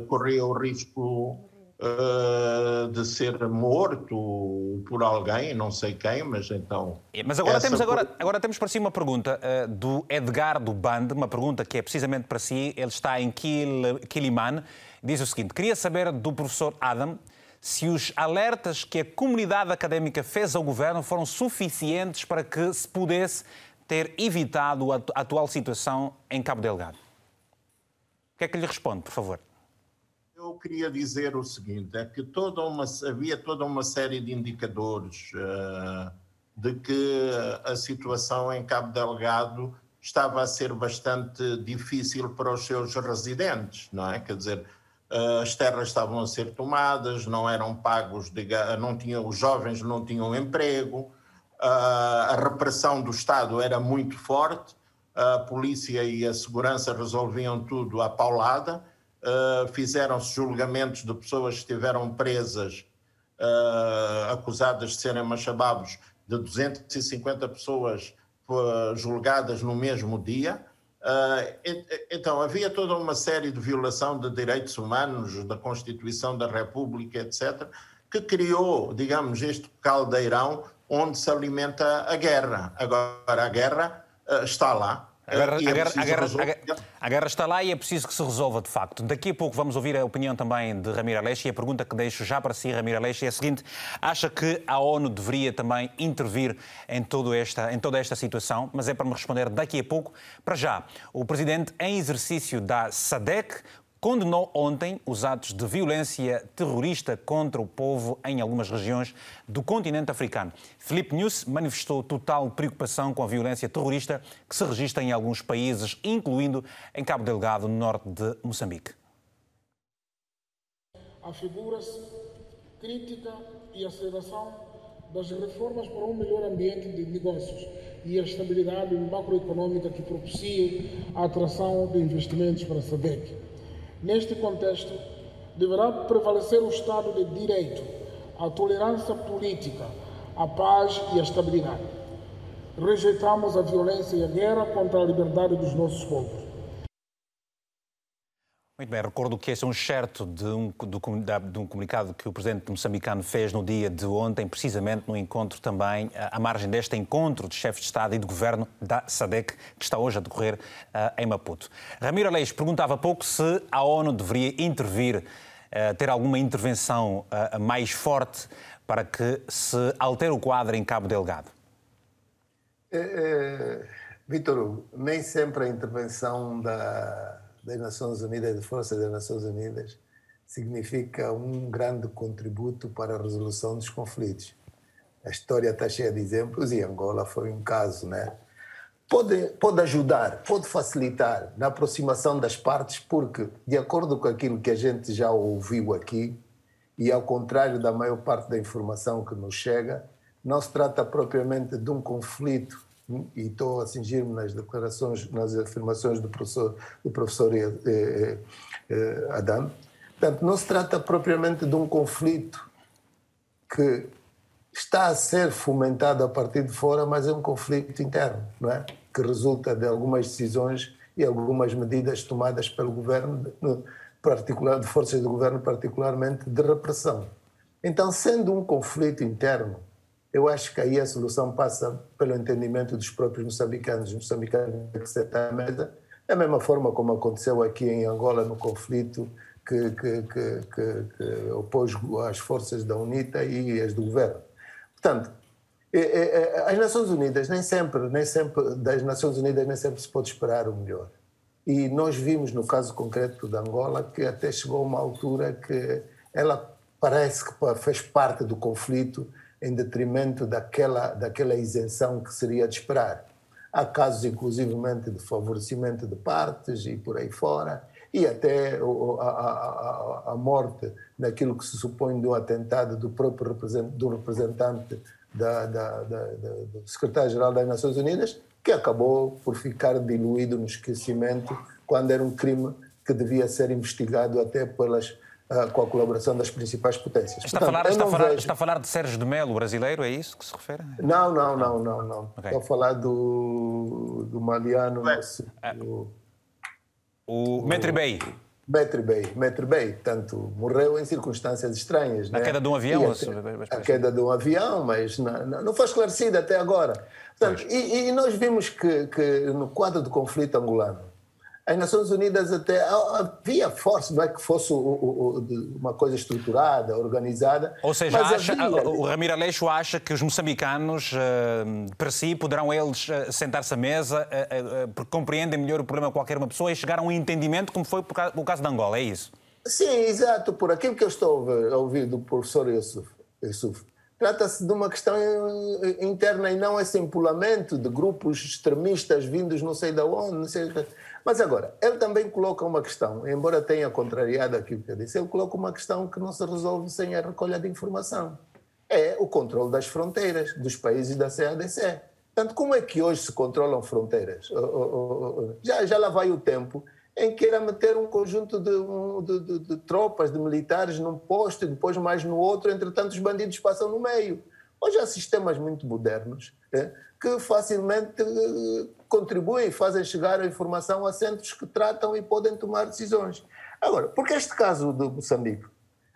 corria o risco uh, de ser morto por alguém, não sei quem, mas então. É, mas agora temos agora, agora temos para si uma pergunta uh, do Edgar do Band, uma pergunta que é precisamente para si. Ele está em Kil, Kiliman. Diz o seguinte: queria saber do professor Adam se os alertas que a comunidade académica fez ao governo foram suficientes para que se pudesse ter evitado a atual situação em Cabo Delgado. O que é que lhe responde, por favor? Eu queria dizer o seguinte: é que toda uma, havia toda uma série de indicadores uh, de que a situação em Cabo Delgado estava a ser bastante difícil para os seus residentes, não é? Quer dizer, as terras estavam a ser tomadas, não eram pagos, não tinham, os jovens não tinham emprego, eh, a repressão do Estado era muito forte, a polícia e a segurança resolviam tudo à paulada, eh, fizeram-se julgamentos de pessoas que estiveram presas, acusadas de serem machababos, de 250 pessoas julgadas no mesmo dia, então, havia toda uma série de violação de direitos humanos, da Constituição da República, etc., que criou, digamos, este caldeirão onde se alimenta a guerra. Agora, a guerra uh, está lá, a guerra, é a, guerra, a, guerra, a guerra, está lá e é preciso que se resolva de facto. Daqui a pouco vamos ouvir a opinião também de Ramiro Aleixo e a pergunta que deixo já para si, Ramiro Aleixo, é a seguinte: acha que a ONU deveria também intervir em, todo esta, em toda esta situação? Mas é para me responder daqui a pouco. Para já, o presidente em exercício da SADEC condenou ontem os atos de violência terrorista contra o povo em algumas regiões do continente africano. Felipe News manifestou total preocupação com a violência terrorista que se registra em alguns países, incluindo em Cabo Delgado, no norte de Moçambique. Afigura-se crítica e aceleração das reformas para um melhor ambiente de negócios e a estabilidade macroeconômica que propicie a atração de investimentos para a SADEC Neste contexto, deverá prevalecer o Estado de Direito, a tolerância política, a paz e a estabilidade. Rejeitamos a violência e a guerra contra a liberdade dos nossos povos. Muito bem, recordo que esse é um excerto de um, de um comunicado que o presidente moçambicano fez no dia de ontem, precisamente no encontro também, à margem deste encontro de chefes de Estado e de Governo da SADEC, que está hoje a decorrer uh, em Maputo. Ramiro Aleixo perguntava há pouco se a ONU deveria intervir, uh, ter alguma intervenção uh, mais forte para que se altere o quadro em Cabo Delgado. É, é Hugo, nem sempre a intervenção da, das Nações Unidas, de Forças das Nações Unidas, significa um grande contributo para a resolução dos conflitos. A história está cheia de exemplos e Angola foi um caso, né? Pode, pode ajudar, pode facilitar na aproximação das partes, porque, de acordo com aquilo que a gente já ouviu aqui, e ao contrário da maior parte da informação que nos chega, não se trata propriamente de um conflito, e estou a cingir-me nas declarações, nas afirmações do professor, do professor eh, eh, eh, Adam. Portanto, não se trata propriamente de um conflito que está a ser fomentado a partir de fora, mas é um conflito interno, não é? Que resulta de algumas decisões e algumas medidas tomadas pelo governo, particular, de forças do governo, particularmente de repressão. Então, sendo um conflito interno, eu acho que aí a solução passa pelo entendimento dos próprios moçambicanos. Os moçambicanos têm que sentar à mesa, da mesma forma como aconteceu aqui em Angola no conflito que, que, que, que opôs as forças da UNITA e as do governo. Portanto, é, é, é, as Nações Unidas nem sempre, nem sempre, das Nações Unidas nem sempre se pode esperar o melhor. E nós vimos no caso concreto de Angola que até chegou uma altura que ela parece que fez parte do conflito em detrimento daquela, daquela isenção que seria de esperar. Há casos, inclusivamente, de favorecimento de partes e por aí fora, e até a, a, a, morte naquilo que se supõe um atentado do próprio representante, do representante da, da, da, do secretário-geral das Nações Unidas, que acabou por ficar diluído no esquecimento quando era um crime que devia ser investigado até pelas uh, com a colaboração das principais potências. Está, Portanto, a, falar, está, a falar, vejo... está a falar de Sérgio de Melo, brasileiro, é isso que se refere? Não, não, não, não, não. Okay. Estou a falar do, do Maliano. Nosso, do, o Metri Bey. Metri Bey, Metri Bey, tanto morreu em circunstâncias estranhas. A né? queda de um avião? A, a queda de um avião, mas não, não foi esclarecida até agora. Portanto, e, e, nós vimos que, que no quadro do conflito angolano, as Nações Unidas até havia força, não é que fosse uma coisa estruturada, organizada. Ou seja, acha, havia... o Ramiro Aleixo acha que os moçambicanos, uh, para si, poderão eles uh, sentar-se à mesa, porque compreendem melhor o problema de qualquer uma pessoa e chegar a um entendimento, como foi o caso de Angola, é isso? Sim, exato. Por aquilo que eu estou a ouvir do professor Yusuf, Yusuf trata-se de uma questão interna e não esse empolamento de grupos extremistas vindos não sei de onde, não sei mas agora, ele também coloca uma questão, embora tenha contrariado aquilo que eu disse, ele coloca uma questão que não se resolve sem a recolha de informação. É o controle das fronteiras dos países da CADC. Portanto, como é que hoje se controlam fronteiras? Já, já lá vai o tempo em que era meter um conjunto de, de, de, de tropas, de militares num posto e depois mais no outro, entretanto os bandidos passam no meio. Hoje há sistemas muito modernos é, que facilmente eh, contribuem, fazem chegar a informação a centros que tratam e podem tomar decisões. Agora, porque este caso de Moçambique,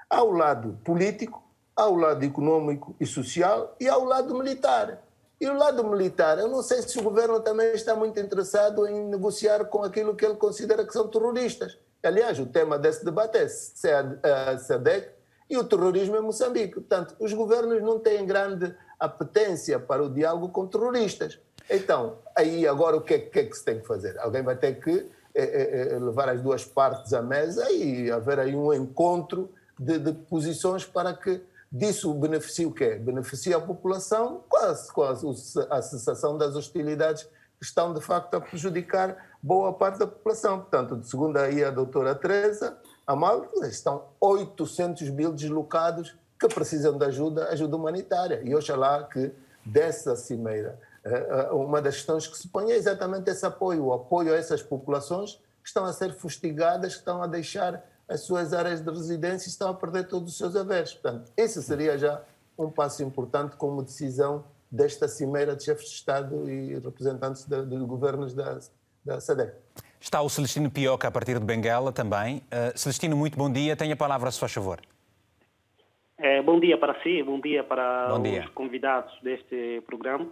há o lado político, há o lado econômico e social e há o lado militar. E o lado militar, eu não sei se o governo também está muito interessado em negociar com aquilo que ele considera que são terroristas. Aliás, o tema desse debate é a SADEC e o terrorismo em Moçambique. Portanto, os governos não têm grande apetência para o diálogo com terroristas. Então, aí agora o que é, que, é que se tem que fazer? Alguém vai ter que é, é, levar as duas partes à mesa e haver aí um encontro de, de posições para que disso beneficie o quê? Beneficie a população com a, com a, a cessação das hostilidades que estão, de facto, a prejudicar boa parte da população. Portanto, segundo aí a doutora Teresa, Amal, estão 800 mil deslocados que precisam de ajuda, ajuda humanitária. E oxalá que dessa cimeira, eh, eh, uma das questões que se põe é exatamente esse apoio, o apoio a essas populações que estão a ser fustigadas, que estão a deixar as suas áreas de residência e estão a perder todos os seus haveres. Portanto, esse seria já um passo importante como decisão desta cimeira de chefes de Estado e representantes de, de governos da, da SADEC. Está o Celestino Pioca a partir de Benguela também. Uh, Celestino, muito bom dia. Tenha a palavra, se faz favor. É, bom dia para si, bom dia para bom dia. os convidados deste programa.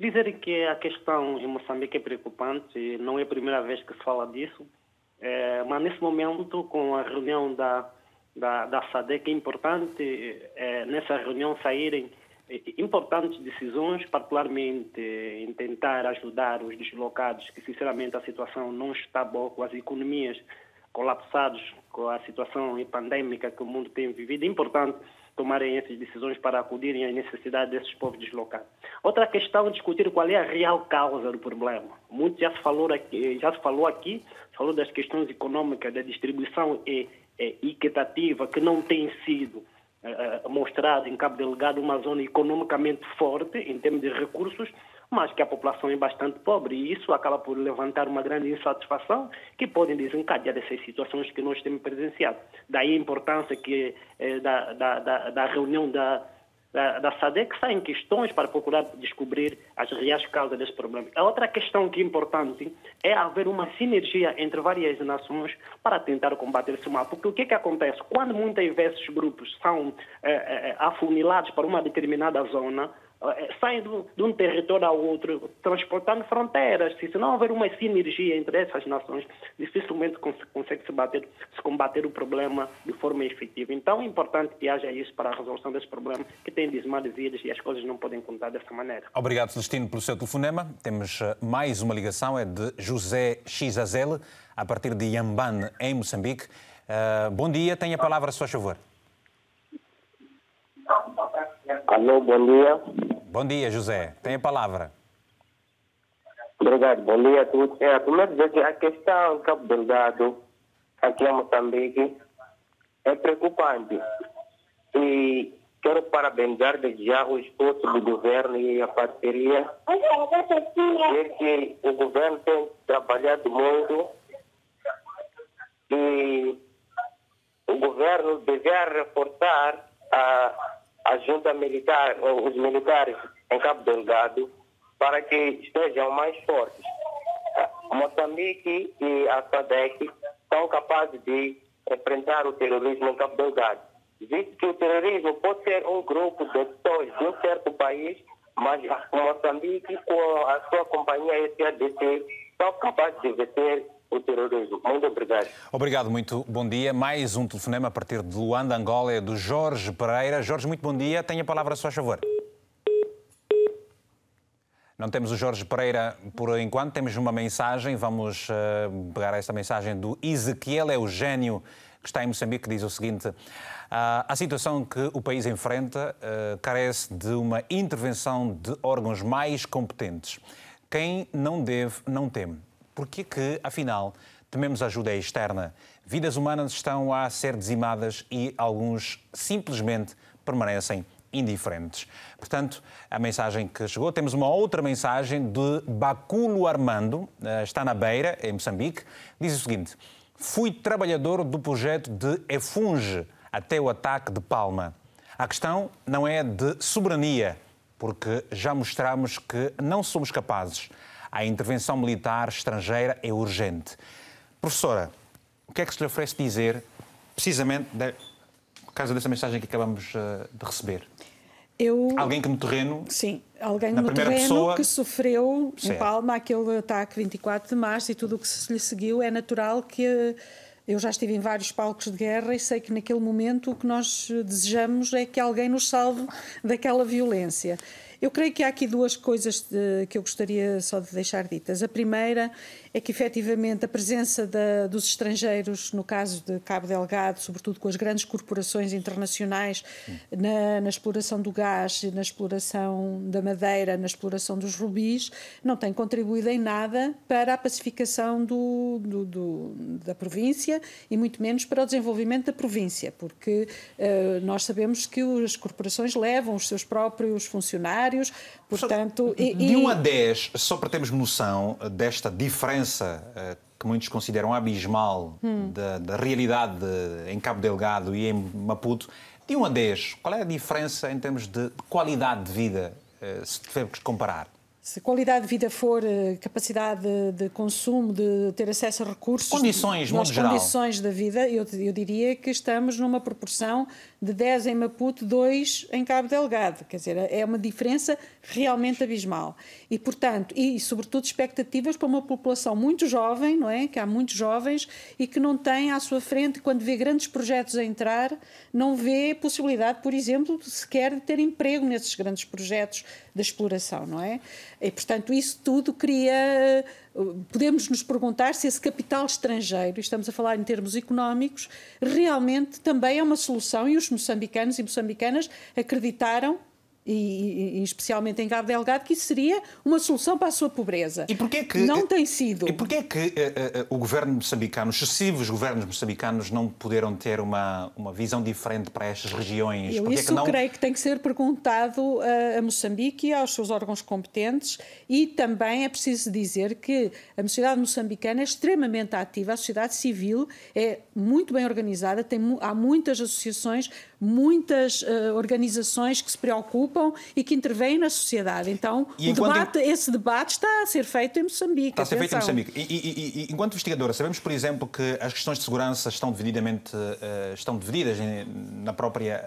Dizer que a questão em Moçambique é preocupante, não é a primeira vez que se fala disso, é, mas nesse momento, com a reunião da, da, da SADEC, é importante é, nessa reunião saírem importantes decisões, particularmente em tentar ajudar os deslocados, que sinceramente a situação não está boa com as economias colapsadas, com a situação pandêmica que o mundo tem vivido. É importante tomarem essas decisões para acudirem às necessidades desses povos deslocados. Outra questão é discutir qual é a real causa do problema. Muito já se falou aqui, já se falou aqui, falou das questões econômicas, da distribuição equitativa que não tem sido uh, mostrada em Cabo Delgado uma zona economicamente forte em termos de recursos, mas que a população é bastante pobre e isso acaba por levantar uma grande insatisfação que podem desencadear essas situações que nós temos presenciado. Daí a importância que, eh, da, da, da, da, reunião da, da, da SADEC saem questões para procurar descobrir as reais causas desse problema. A outra questão que é importante é haver uma sinergia entre várias nações para tentar combater esse mal. Porque o que, é que acontece? Quando muitas vezes grupos são eh, eh, afunilados para uma determinada zona, eh, saem de um território ao outro, transportando fronteiras. Se não houver uma sinergia entre essas nações, dificilmente consegue se, bater, se combater o problema de forma efetiva. Então é importante que haja isso para a resolução desse problema, que tem dizimado vidas e as coisas não podem contar dessa maneira. Obrigado, Celestino, pelo seu telefonema. Temos eh, mais uma ligação, é de José Xazel, a partir de Yambane, em Moçambique. Uh, bom dia, tenha a palavra, se faz favor. Alô, bom dia. Bom dia, José. Tem a palavra. Obrigado, bom dia a todos. É, primeiro dizer que a questão do Cabo Delgado, aqui em Moçambique, é preocupante. E quero parabenizar desde já o esforço do governo e a parceria. Ver que o governo tem trabalhado muito e o governo deveria reforçar a a junta militar, os militares em Cabo Delgado, para que estejam mais fortes. Moçambique e a SADEC são capazes de enfrentar o terrorismo em Cabo Delgado. Visto que o terrorismo pode ser um grupo de pessoas de um certo país, mas Moçambique, com a sua companhia SADC, são capazes de vencer o terrorismo. Muito obrigado. Obrigado, muito bom dia. Mais um telefonema a partir de Luanda, Angola, é do Jorge Pereira. Jorge, muito bom dia. Tenha a palavra, a sua favor. Não temos o Jorge Pereira por enquanto, temos uma mensagem. Vamos uh, pegar esta mensagem do Ezequiel Eugênio, que está em Moçambique, que diz o seguinte: uh, A situação que o país enfrenta uh, carece de uma intervenção de órgãos mais competentes. Quem não deve, não teme. Porquê que, afinal, tememos ajuda externa? Vidas humanas estão a ser dizimadas e alguns simplesmente permanecem indiferentes. Portanto, a mensagem que chegou, temos uma outra mensagem de Baculo Armando, eh, está na Beira, em Moçambique, diz o seguinte: Fui trabalhador do projeto de Efunge até o ataque de Palma. A questão não é de soberania, porque já mostramos que não somos capazes a intervenção militar estrangeira é urgente. Professora, o que é que se lhe oferece dizer, precisamente, de, por causa dessa mensagem que acabamos uh, de receber? Eu... Alguém que no terreno. Sim, alguém no terreno pessoa... que sofreu certo. em Palma aquele ataque 24 de março e tudo o que se lhe seguiu, é natural que. Eu já estive em vários palcos de guerra e sei que naquele momento o que nós desejamos é que alguém nos salve daquela violência. Eu creio que há aqui duas coisas de, que eu gostaria só de deixar ditas. A primeira é que efetivamente a presença da, dos estrangeiros, no caso de Cabo Delgado, sobretudo com as grandes corporações internacionais, na, na, exploração do gás, na exploração da madeira, na exploração dos rubis, não tem contribuído em nada para a pacificação do, do, do, da província e muito menos para o desenvolvimento da província, porque uh, nós sabemos que as corporações levam os seus próprios funcionários, portanto... De, e, 1 a 10, só para termos noção desta diferença uh, que muitos consideram abismal hum. da, da, realidade de, em Cabo Delgado e em Maputo, de 1 a 10, qual é a diferença em termos de qualidade de vida, uh, se tivermos que comparar? Se qualidade de vida for eh, capacidade de, de, consumo, de ter acesso a recursos, condições, de, geral. condições da vida, eu, eu, diria que estamos numa proporção de 10 em Maputo, 2 em Cabo Delgado. Quer dizer, é uma diferença realmente abismal. E, portanto, e sobretudo expectativas para uma população muito jovem, não é? Que há muitos jovens e que não tem à sua frente, quando vê grandes projetos a entrar, não vê possibilidade, por exemplo, sequer de ter emprego nesses grandes projetos da exploração, não é? E, portanto, isso tudo cria. Podemos nos perguntar se esse capital estrangeiro, estamos a falar em termos económicos, realmente também é uma solução e os moçambicanos e moçambicanas acreditaram e, e, especialmente em Cabo Delgado, que isso seria uma solução para a sua pobreza. E porquê que, não tem sido. E porquê que uh, uh, o governo moçambicano, os sucessivos governos moçambicanos, não puderam ter uma, uma visão diferente para estas regiões? Eu porquê isso não... creio que tem que ser perguntado a, a Moçambique e aos seus órgãos competentes e também é preciso dizer que a sociedade moçambicana é extremamente ativa, a sociedade civil é muito bem organizada, tem, há muitas associações, muitas uh, organizações que se preocupam e que intervêm na sociedade. Então, o debate, esse debate está a ser feito em Moçambique. Está a ser feito em Moçambique. E, e, e, enquanto investigadora, sabemos, por exemplo, que as questões de segurança estão devidamente uh, estão divididas na própria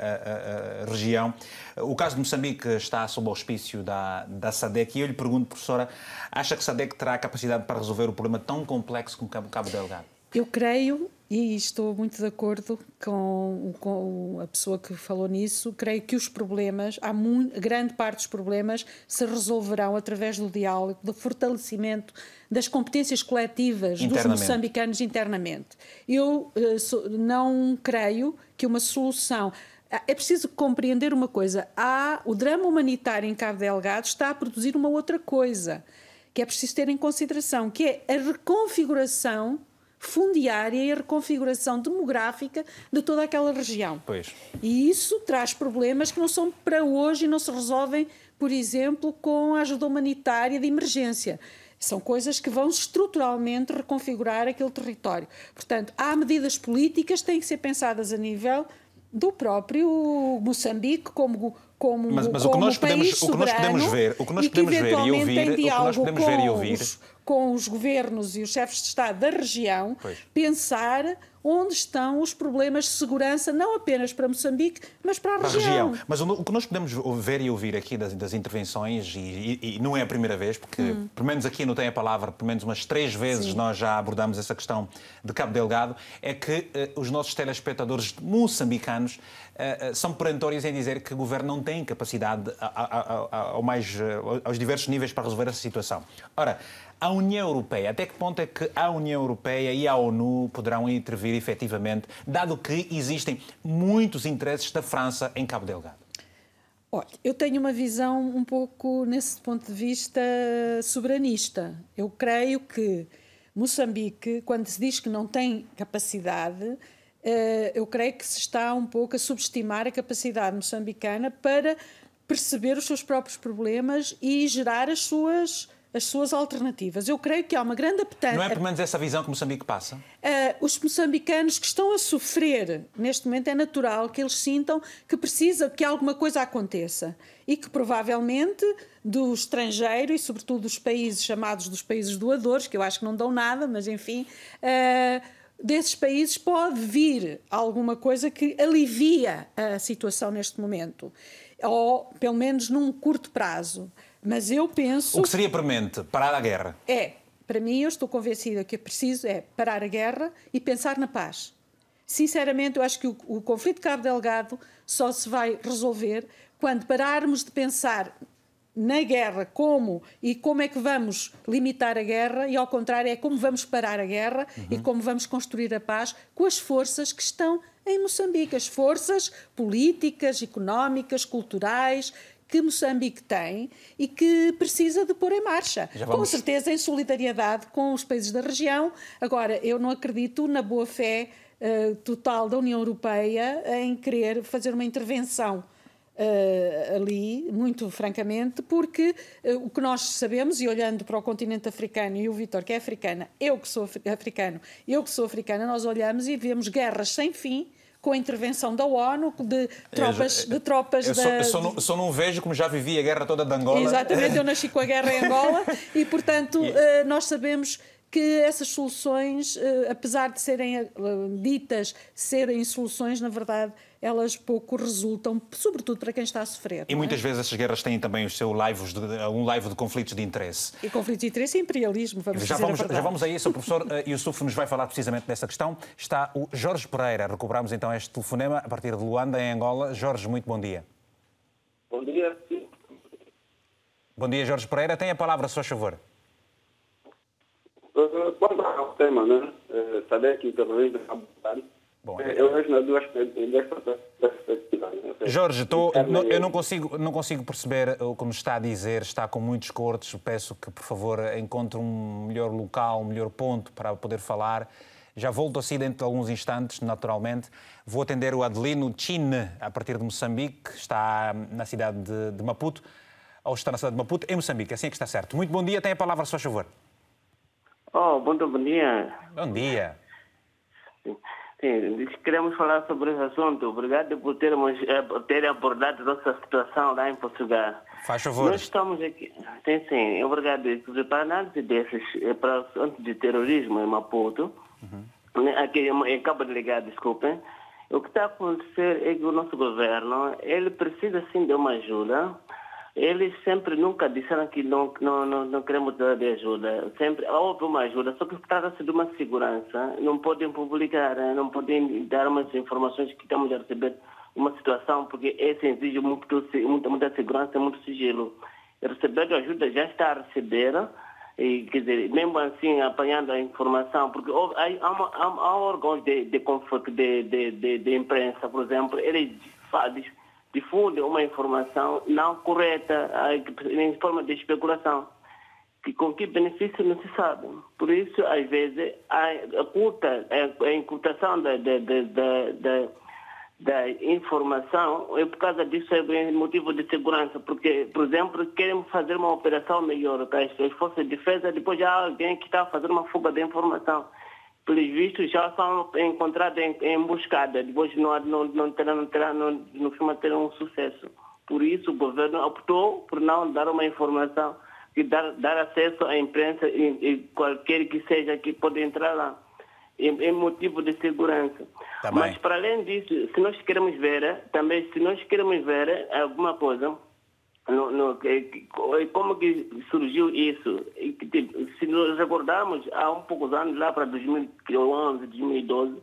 uh, região. O caso de Moçambique está sob o auspício da, da SADEC e eu lhe pergunto, professora, acha que a SADEC terá capacidade para resolver o problema tão complexo como Cabo, Cabo Delgado? Eu creio e estou muito de acordo com, com, a pessoa que falou nisso. Creio que os problemas, há muito, grande parte dos problemas, se resolverão através do diálogo, do fortalecimento das competências coletivas dos moçambicanos internamente. Eu uh, não creio que uma solução. É preciso compreender uma coisa: há, o drama humanitário em Cabo Delgado está a produzir uma outra coisa que é preciso ter em consideração, que é a reconfiguração fundiária e a reconfiguração demográfica de toda aquela região. Pois. E isso traz problemas que não são para hoje e não se resolvem, por exemplo, com a ajuda humanitária de emergência. São coisas que vão estruturalmente reconfigurar aquele território. Portanto, há medidas políticas que têm que ser pensadas a nível do próprio Moçambique como como mas, mas como o que nós podemos o que nós podemos ver o que nós podemos ver e ouvir o que nós podemos ver e ouvir os, com os governos e os chefes de Estado da região, pois. pensar onde estão os problemas de segurança, não apenas para Moçambique, mas para a para região. região. Mas o, que nós podemos ver e ouvir aqui das, das intervenções, e, e, e, não é a primeira vez, porque hum. pelo menos aqui não tem a palavra, pelo menos umas três vezes Sim. nós já abordamos essa questão de Cabo Delgado, é que uh, os nossos telespectadores moçambicanos uh, uh, são perentórios em dizer que o governo não tem capacidade a, a, a, mais, aos diversos níveis para resolver essa situação. Ora, a União Europeia, até que ponto é que a União Europeia e a ONU poderão intervir efetivamente, dado que existem muitos interesses da França em Cabo Delgado? Olha, eu tenho uma visão um pouco, nesse ponto de vista, soberanista. Eu creio que Moçambique, quando se diz que não tem capacidade, eh, eu creio que se está um pouco a subestimar a capacidade moçambicana para perceber os seus próprios problemas e gerar as suas as suas alternativas. Eu creio que há uma grande apetência. Não é pelo menos essa visão que Moçambique passa? Uh, os moçambicanos que estão a sofrer neste momento é natural que eles sintam que precisa que alguma coisa aconteça e que provavelmente do estrangeiro e sobretudo dos países chamados dos países doadores, que eu acho que não dão nada, mas enfim, uh, desses países pode vir alguma coisa que alivia a situação neste momento, ou pelo menos num curto prazo. Mas eu penso. O que seria premente? Parar a guerra? É. Para mim, eu estou convencida que é preciso é parar a guerra e pensar na paz. Sinceramente, eu acho que o, o conflito de Cabo Delgado só se vai resolver quando pararmos de pensar na guerra como e como é que vamos limitar a guerra e ao contrário é como vamos parar a guerra uhum. e como vamos construir a paz com as forças que estão em Moçambique, as forças políticas, económicas, culturais, que Moçambique tem e que precisa de pôr em marcha. Vamos... Com certeza em solidariedade com os países da região. Agora, eu não acredito na boa fé uh, total da União Europeia em querer fazer uma intervenção Uh, ali, muito francamente, porque uh, o que nós sabemos, e olhando para o continente africano, e o Vitor que é africana, eu que sou africano, eu que sou africana, nós olhamos e vemos guerras sem fim, com a intervenção da ONU, de tropas, de tropas eu da... Só, eu só, não, só não vejo como já vivi a guerra toda de Angola. Exatamente, eu nasci com a guerra em Angola [laughs] e, portanto, eh, nós sabemos que essas soluções, eh, apesar de serem eh, ditas serem soluções, na verdade, elas pouco resultam, sobretudo para quem está a sofrer. E muitas é? vezes essas guerras têm também os seus lives de, um live de conflitos de interesse. E conflitos de interesse e imperialismo, vamos já vamos, Já vamos a isso, o [laughs] professor Yusuf nos vai falar precisamente dessa questão. Está o Jorge Pereira, recuperamos então este telefonema a partir de Luanda, em Angola. Jorge, muito bom dia. Bom dia. Bom dia, Jorge Pereira. Tem a palavra, se faz favor. Quanto ao tema, né? Saber que o terrorismo é Bom, é... Eu vejo nas duas perspectivas. Jorge, tô, eu não consigo, não consigo perceber o que me está a dizer, está com muitos cortes. Peço que, por favor, encontre um melhor local, um melhor ponto para poder falar. Já volto assim dentro de alguns instantes, naturalmente. Vou atender o Adelino Chine, a partir de Moçambique, está na cidade de, de Maputo, ou está na cidade de Maputo, em Moçambique. Assim é que está certo. Muito bom dia, tem a palavra, se faz favor. Oh, bom dia. Bom dia. Sim, queremos falar sobre esse assunto. Obrigado por termos, eh, por ter abordado nossa situação lá em Portugal. Faz favor. Nós estamos aqui. Sim, sim, obrigado. Para análise desses, eh, para o de terrorismo em Maputo, uhum. aqui em Cabo Delegado, desculpem, o que está a acontecer é que o nosso governo, ele precisa sim de uma ajuda, eles sempre nunca disseram que não, não, não, não queremos dar de ajuda. Sempre houve uma ajuda, só que trata-se de uma segurança. Não podem publicar, eh, não podem dar umas informações que estamos a receber uma situação, porque esse exige muito, muita, muita segurança, muito sigilo. Receber ajuda já está a receber, e, quer dizer, mesmo assim apanhando a informação, porque há, há, há, há órgãos de, de, de, de, de imprensa, por exemplo, eles fazem difunde uma informação não correta, em forma de especulação, que com que benefício não se sabe. Por isso, às vezes, a, curta, a, encurtação da, da, da, da, informação, é por causa disso é motivo de segurança, porque, por exemplo, queremos fazer uma operação melhor, que as forças de defesa, depois há alguém que está a fazer uma fuga de informação pelos vistos, já são encontrados em, emboscada. Depois não, não, não terá, não terá, não, no filme terá um sucesso. Por isso, o governo optou por não dar uma informação e dar, dar acesso à imprensa e, e qualquer que seja que pode entrar lá. Em, em motivo de segurança. Tá Mas, para além disso, se nós queremos ver, também, se nós queremos ver alguma coisa, no, no, como que surgiu isso? Se nos recordarmos, há um poucos anos, lá para 2011, 2012,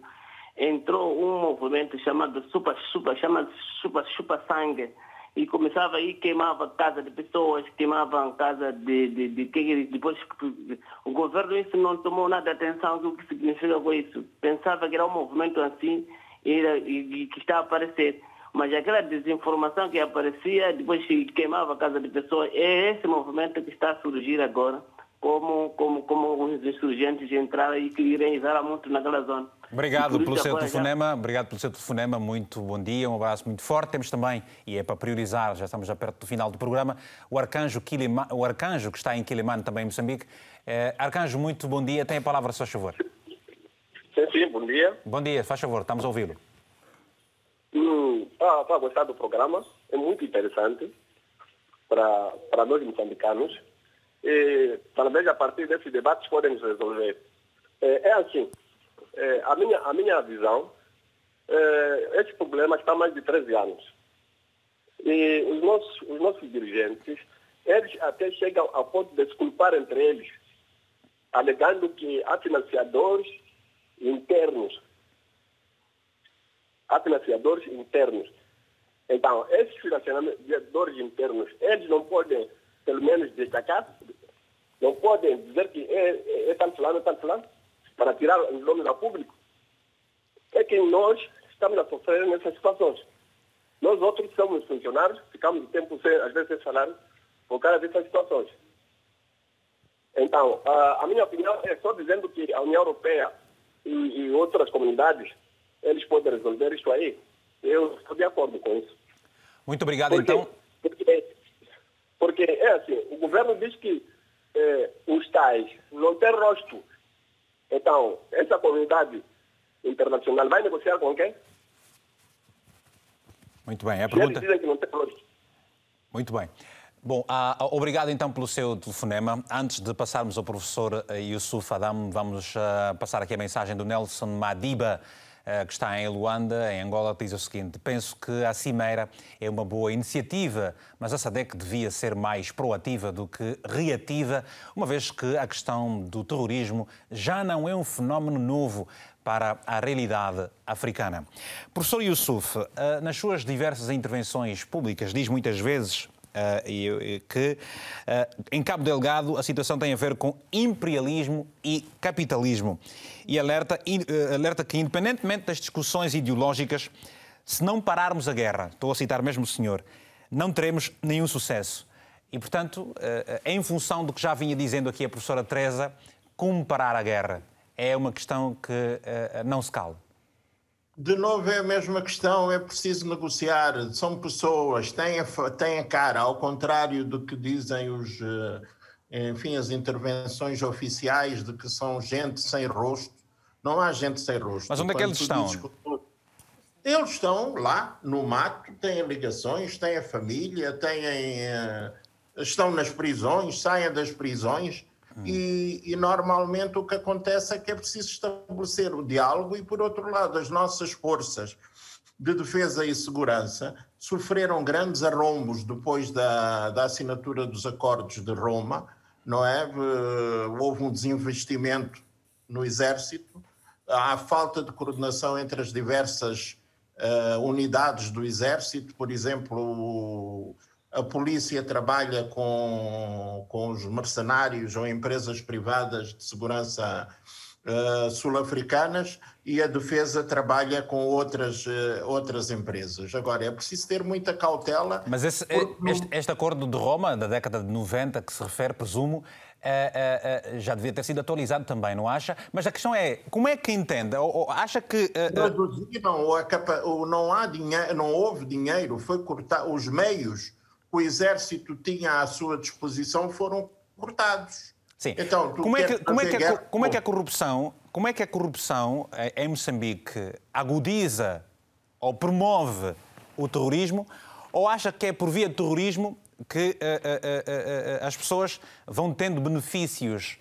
entrou um movimento chamado Super Super, chama Super Chupa Sangue, e começava aí, queimava casa de pessoas, queimava casa de, de, de, de depois o governo isso não tomou nada de atenção do que significa isso. Pensava que era um movimento assim e, e, e que está a aparecer. Mas aquela desinformação que aparecia, depois que queimava a casa de pessoas, é esse movimento que está a surgir agora, como, como, como os insurgentes entraram e querem usar muito naquela zona. Obrigado pelo seu telefonema, já... obrigado pelo seu telefonema, muito bom dia, um abraço muito forte. Temos também, e é para priorizar, já estamos já perto do final do programa, o Arcanjo, Quiliman, o Arcanjo que está em Quilimane, também em Moçambique. Eh, Arcanjo, muito bom dia, tem a palavra, se faz favor. Sim, sim, bom dia. Bom dia, faz favor, estamos a ouvi-lo. Está hum, a gostar do programa, é muito interessante para, nós moçambicanos. E talvez a partir desses debates podemos resolver. É, é assim, é, a, minha, a minha visão, é, esse problema está há mais de 13 anos. E os nossos, os nossos dirigentes, eles até chegam ao ponto de se culpar entre eles, alegando que há financiadores internos há financiadores internos. Então, esses financiadores internos, eles não podem, pelo menos, destacar, não podem dizer que é, é, é fulano, é tanto fulano, para tirar os nomes ao público. É que nós estamos a sofrer nessas situações. Nós outros somos funcionários, ficamos o tempo, sem, às vezes, salário, por causa dessas situações. Então, a, a minha opinião é só dizendo que a União Europeia e, e outras comunidades eles podem resolver isso aí. Eu estou de acordo com isso. Muito obrigado, porque, então. Porque, porque é assim, o governo diz que é, os tais não têm rosto. Então, essa comunidade internacional vai negociar com quem? Muito bem, a pergunta... que não tem Muito bem. Bom, ah, obrigado então pelo seu telefonema. Antes de passarmos ao professor Yusuf Adam, vamos uh, passar aqui a mensagem do Nelson Madiba, que está em Luanda, em Angola, diz o seguinte: Penso que a Cimeira é uma boa iniciativa, mas a SADEC devia ser mais proativa do que reativa, uma vez que a questão do terrorismo já não é um fenómeno novo para a realidade africana. Professor Yusuf, uh, nas suas diversas intervenções públicas, diz muitas vezes uh, que uh, em Cabo Delgado a situação tem a ver com imperialismo e capitalismo. E alerta, uh, alerta que, independentemente das discussões ideológicas, se não pararmos a guerra, estou a citar mesmo o senhor, não teremos nenhum sucesso. E, portanto, em função do que já vinha dizendo aqui a professora Teresa, como parar a guerra? É uma questão que não se cala. De novo é a mesma questão, é preciso negociar, são pessoas, têm a, têm a cara, ao contrário do que dizem os, eh, enfim, as intervenções oficiais de que são gente sem rosto. Não há gente sem rosto. Mas onde é que eles estão? Eles estão lá, no mato, têm ligações, têm a família, têm, eh, estão nas prisões, saem das prisões e, e, normalmente o que acontece é que é preciso estabelecer o diálogo e, por outro lado, as nossas forças de defesa e segurança sofreram grandes arrombos depois da, da assinatura dos acordos de Roma, não é? Eh, houve um desinvestimento no exército, há falta de coordenação entre as diversas uh, unidades do exército, por exemplo, a polícia trabalha com, com os mercenários ou empresas privadas de segurança uh, sul-africanas e a defesa trabalha com outras, uh, outras empresas. Agora, é preciso ter muita cautela. Mas esse, porque... este, este acordo de Roma, da década de 90, que se refere, presumo, Uh, já devia ter sido atualizado também, não acha? Mas a questão é, como é que entende? Ou, ou acha que... Reduziram, não, há dinheiro, não houve dinheiro, foi cortar os meios o exército tinha à sua disposição foram cortados. Sim. Então, como é, que, como, é que a, como é que a corrupção, como é que a corrupção eh, em Moçambique agudiza ou promove o terrorismo ou acha que é por via de terrorismo que uh, uh, uh, as pessoas vão tendo benefícios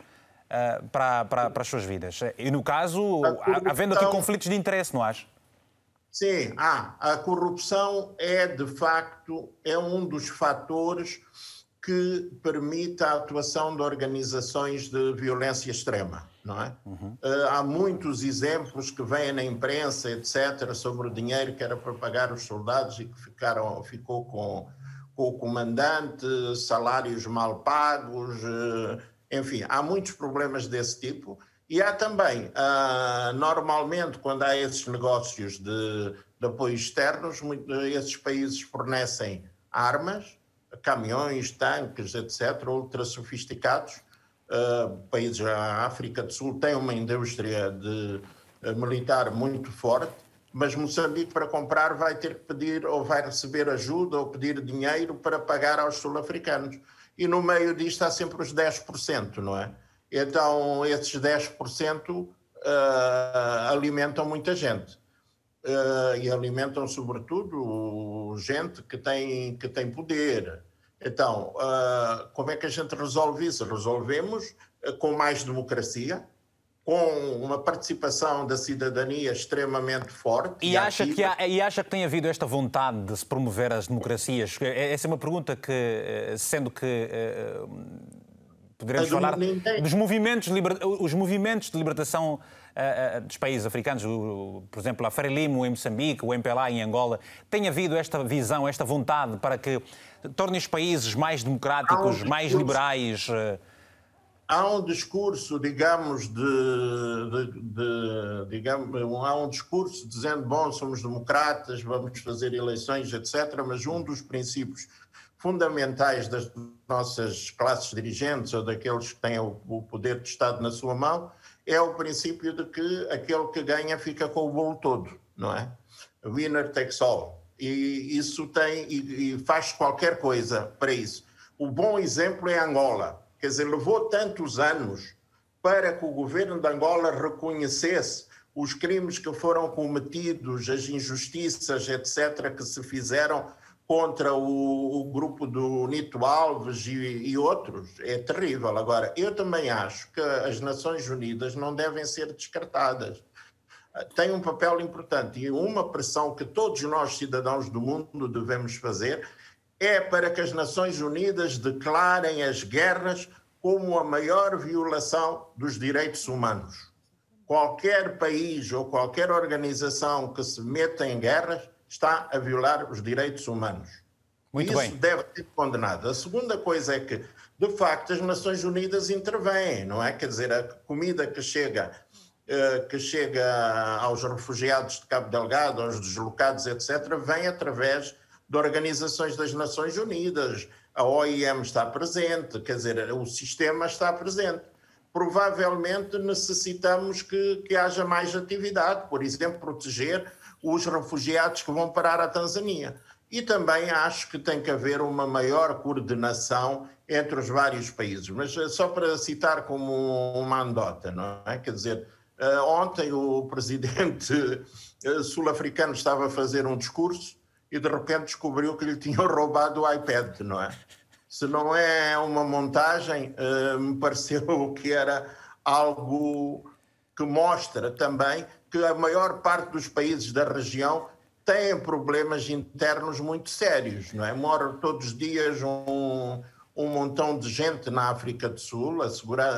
para, para, para, as suas vidas? E no caso, havendo aqui conflitos de interesse, não acha? Sim, ah, a corrupção é de facto é um dos fatores que permite a atuação de organizações de violência extrema, não é? Uhum. Uh, há muitos exemplos que vêm na imprensa, etc., sobre o dinheiro que era para pagar os soldados e que ficaram, ficou com, com o comandante, salários mal pagos, uh, enfim, há muitos problemas desse tipo e há também, uh, normalmente, quando há esses negócios de, de apoio externos, muito, esses países fornecem armas, caminhões, tanques, etc., ultra sofisticados. Uh, países da África do Sul têm uma indústria de, uh, militar muito forte, mas Moçambique, para comprar, vai ter que pedir ou vai receber ajuda ou pedir dinheiro para pagar aos sul-africanos. E no meio disto há sempre os 10%, não é? Então, esses 10% uh, ah, alimentam muita gente. Uh, e alimentam, sobretudo, gente que tem, que tem poder. Então, uh, como é que a gente resolve isso? Resolvemos com mais democracia, com uma participação da cidadania extremamente forte. E, e acha, que há, e acha que tem havido esta vontade de se promover as democracias? É, essa é uma pergunta que, eh, sendo que Poderemos falar dos movimentos, os movimentos de libertação uh, uh, dos países africanos, por exemplo, a Frelimo em Moçambique, o MPLA em Angola. Tem havido esta visão, esta vontade para que tornem os países mais democráticos, um mais liberais? Há um discurso, digamos, de, de, de, digamos, há um discurso dizendo, bom, somos democratas, vamos fazer eleições, etc. Mas um dos princípios fundamentais das nossas classes dirigentes ou daqueles que têm o, poder de Estado na sua mão é o princípio de que aquele que ganha fica com o bolo todo, não é? Winner takes all. E isso tem e, e faz qualquer coisa para isso. O bom exemplo é Angola. Quer dizer, levou tantos anos para que o governo de Angola reconhecesse os crimes que foram cometidos, as injustiças, etc., que se fizeram contra o, o grupo do Nito Alves e, e, outros. É terrível. Agora, eu também acho que as Nações Unidas não devem ser descartadas. Tem um papel importante e uma pressão que todos nós, cidadãos do mundo, devemos fazer é para que as Nações Unidas declarem as guerras como a maior violação dos direitos humanos. Qualquer país ou qualquer organização que se meta em guerras está a violar os direitos humanos. Muito Isso bem. deve ser condenado. A segunda coisa é que, de facto, as Nações Unidas intervêm, não é? Quer dizer, a comida que chega, eh, que chega aos refugiados de Cabo Delgado, aos deslocados, etc., vem através de organizações das Nações Unidas. A OIM está presente, quer dizer, o sistema está presente. Provavelmente necessitamos que, que haja mais atividade, por exemplo, proteger os refugiados que vão parar a Tanzânia. E também acho que tem que haver uma maior coordenação entre os vários países. Mas eh, só para citar como uma anedota, não é? Quer dizer, eh, ontem o [laughs] presidente eh, sul-africano estava a fazer um discurso e de repente descobriu que lhe tinham [laughs] roubado o iPad, não é? Se não é uma montagem, me pareceu que era algo que mostra também que a maior parte dos países da região têm problemas internos muito sérios, não é? Mora todos os dias um, um montão de gente na África do Sul,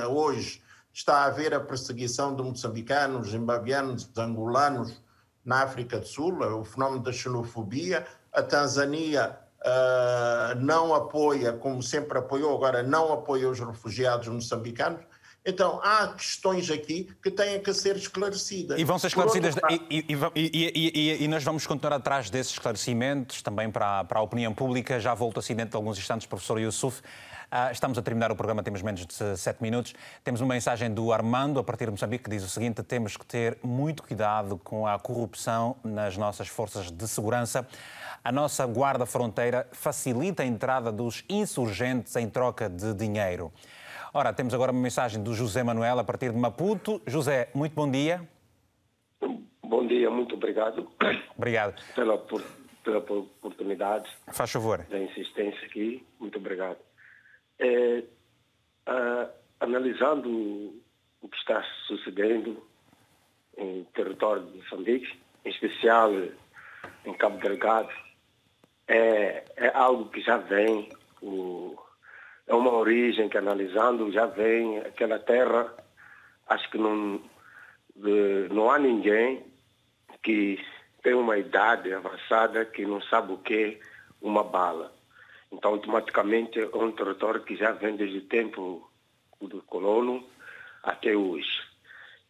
hoje está a haver a perseguição de moçambicanos, zimbabianos, angolanos na África do Sul, o fenómeno da xenofobia, a Tanzânia uh, não apoia, como sempre apoiou, agora não apoia os refugiados moçambicanos, então, há questões aqui que têm que ser esclarecidas. E vão ser esclarecidas, e, e, e, e, nós vamos continuar atrás desses esclarecimentos, também para, para a opinião pública. Já volto assim dentro de alguns instantes, professor Yusuf. Uh, estamos a terminar o programa, temos menos de sete minutos. Temos uma mensagem do Armando, a partir de Moçambique, que diz o seguinte: temos que ter muito cuidado com a corrupção nas nossas forças de segurança. A nossa guarda fronteira facilita a entrada dos insurgentes em troca de dinheiro. Ora, temos agora uma mensagem do José Manuel a partir de Maputo. José, muito bom dia. Bom dia, muito obrigado. Obrigado. Pela, pela oportunidade. Faz favor. Da insistência aqui. Muito obrigado. É, analisando o que está sucedendo em território de Moçambique, em especial em Cabo Delgado, é, é algo que já vem o, é uma origem que analisando já vem aquela terra, acho que não, não há ninguém que tem uma idade avançada que não sabe o que é uma bala. Então, automaticamente, é um território que já vem desde o tempo do colono até hoje.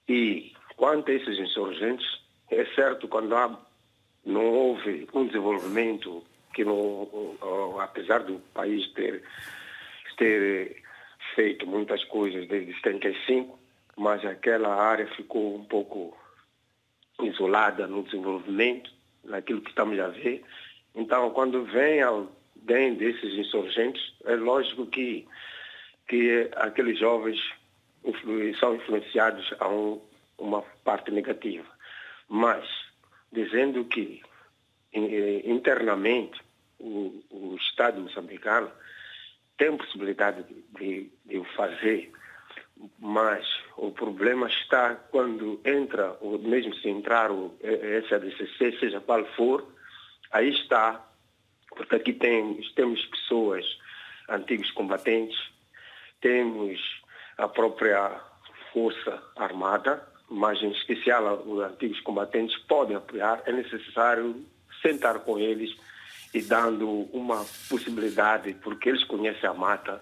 E quanto a esses insurgentes, é certo quando há, não houve um desenvolvimento que, não, apesar do país ter ter feito muitas coisas desde 75, mas aquela área ficou um pouco isolada no desenvolvimento, naquilo que estamos a ver. Então, quando vem alguém desses insurgentes, é lógico que, que aqueles jovens são influenciados a um, uma parte negativa. Mas, dizendo que internamente o, o Estado moçambicano tem possibilidade de, de, fazer, mas o problema está quando entra, ou mesmo se entrar o SADCC, seja qual for, aí está, porque aqui temos pessoas, antigos combatentes, temos a própria Força Armada, mas em especial os antigos combatentes podem apoiar, é necessário sentar com eles e dando uma possibilidade, porque eles conhecem a mata.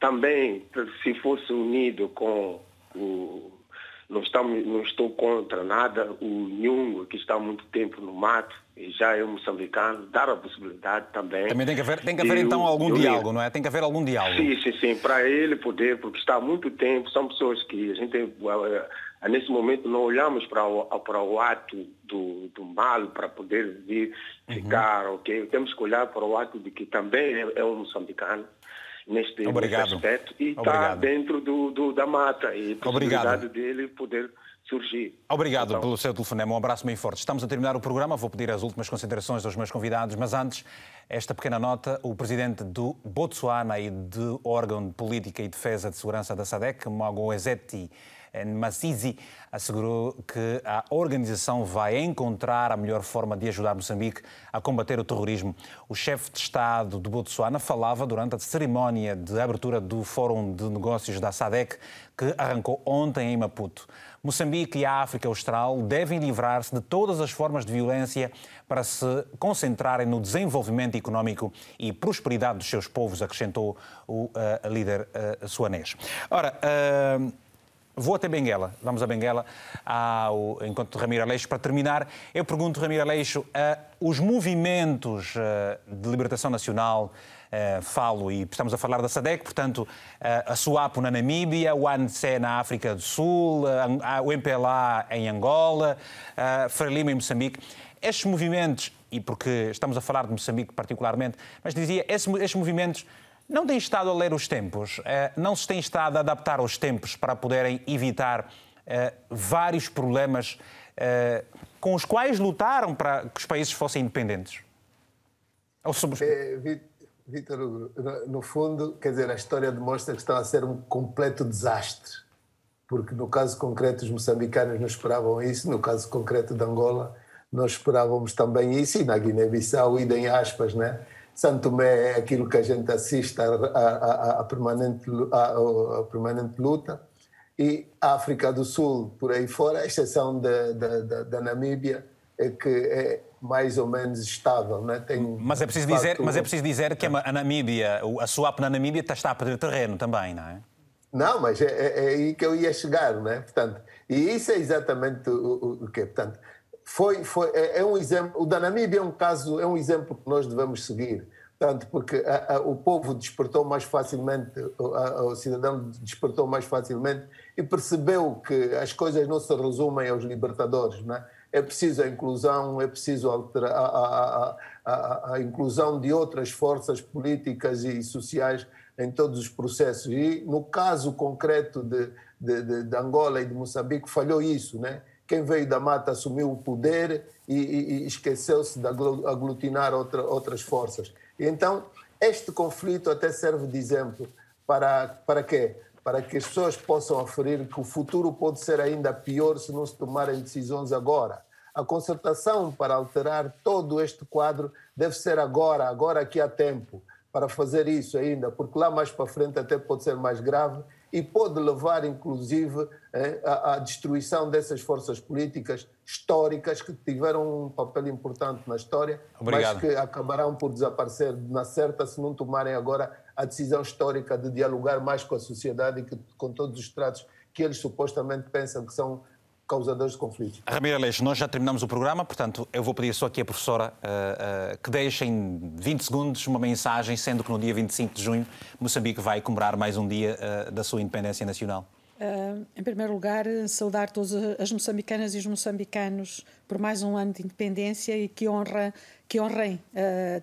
Também, se fosse unido com o. Não, estamos, não estou contra nada, o Nhungo, que está há muito tempo no mato, e já é um moçambicano, dar a possibilidade também. Também tem que haver, tem que haver então algum diálogo, não é? Tem que haver algum diálogo. Sim, sim, sim, para ele poder, porque está há muito tempo, são pessoas que a gente eh, nesse momento não olhamos para o, para o ato do, do mal para poder vir ficar, uhum. ok? Temos que olhar para o ato de que também é, é um moçambicano neste, neste aspecto e está dentro do, do, da mata e a possibilidade Obrigado. dele poder surgir. Obrigado então... pelo seu telefonema, um abraço bem forte. Estamos a terminar o programa, vou pedir as últimas considerações aos meus convidados, mas antes, esta pequena nota, o presidente do Botsuana e do órgão de política e defesa de segurança da SADEC, Magwezeti Massisi, assegurou que a organização vai encontrar a melhor forma de ajudar Moçambique a combater o terrorismo. O chefe de Estado de Botsuana falava durante a cerimónia de abertura do Fórum de Negócios da SADEC, que arrancou ontem em Maputo. Moçambique e a África Austral devem livrar-se de todas as formas de violência para se concentrarem no desenvolvimento económico e prosperidade dos seus povos, acrescentou o uh, líder uh, suanês. Ora, uh, Vou até Benguela, vamos a Benguela, ao encontro de Ramiro Aleixo. Para terminar, eu pergunto, Ramiro Aleixo, uh, os movimentos uh, de libertação nacional, uh, falo, e estamos a falar da SADEC, portanto, a SUAPO na Namíbia, o ANC na África do Sul, o MPLA em Angola, uh, Frelimo em Moçambique. Estes movimentos, e porque estamos a falar de Moçambique particularmente, mas dizia, estes, estes movimentos não têm estado a ler os tempos, eh, não se têm estado a adaptar aos tempos para poderem evitar eh, vários problemas eh, com os quais lutaram para que os países fossem independentes? É, Vítor, no fundo, quer dizer, a história demonstra que está a ser um completo desastre, porque no caso concreto os moçambicanos não esperavam isso, no caso concreto de Angola nós esperávamos também isso, e na Guiné-Bissau, e em aspas, né? Santo Tomé é aquilo que a gente assiste à, permanente, a, permanente luta, e a África do Sul, por aí fora, a exceção da, da, da Namíbia, é que é mais ou menos estável. Né? Tem, mas, é preciso dizer, mas é preciso dizer que a Namíbia, a SWAP na Namíbia está a perder terreno também, não é? Não, mas é, é, é aí que eu ia chegar, né? Portanto, e isso é exatamente o, o, o que Portanto, foi, foi, é, é, um exemplo, o da Namíbia é um caso, é um exemplo que nós devemos seguir, tanto porque a, a, o povo despertou mais facilmente, a, o cidadão despertou mais facilmente e percebeu que as coisas não se resumem aos libertadores, não é? Preciso a inclusão, é preciso alterar, a, a, a, inclusão de outras forças políticas e sociais em todos os processos. E no caso concreto de, de, de, de Angola e de Moçambique, falhou isso, né? Quem veio da mata assumiu o poder e, e, e esqueceu-se de aglutinar outra, outras forças. E então, este conflito até serve de exemplo para, para quê? Para que as pessoas possam aferir que o futuro pode ser ainda pior se não se tomarem decisões agora. A concertação para alterar todo este quadro deve ser agora, agora que há tempo para fazer isso ainda, porque lá mais para frente até pode ser mais grave e pode levar, inclusive, eh, à, destruição dessas forças políticas históricas que tiveram um papel importante na história, Obrigado. mas que acabarão por desaparecer na certa se não tomarem agora a decisão histórica de dialogar mais com a sociedade e que, com todos os tratos que eles supostamente pensam que são causadores de conflitos. Ramiro Aleixo, nós já terminamos o programa, portanto, eu vou pedir só aqui à professora uh, uh, que deixe em 20 segundos uma mensagem, sendo que no dia 25 de junho Moçambique vai comemorar mais um dia uh, da sua independência nacional. em primeiro lugar, saudar todas as moçambicanas e os moçambicanos por mais um ano de independência e que honra que honrem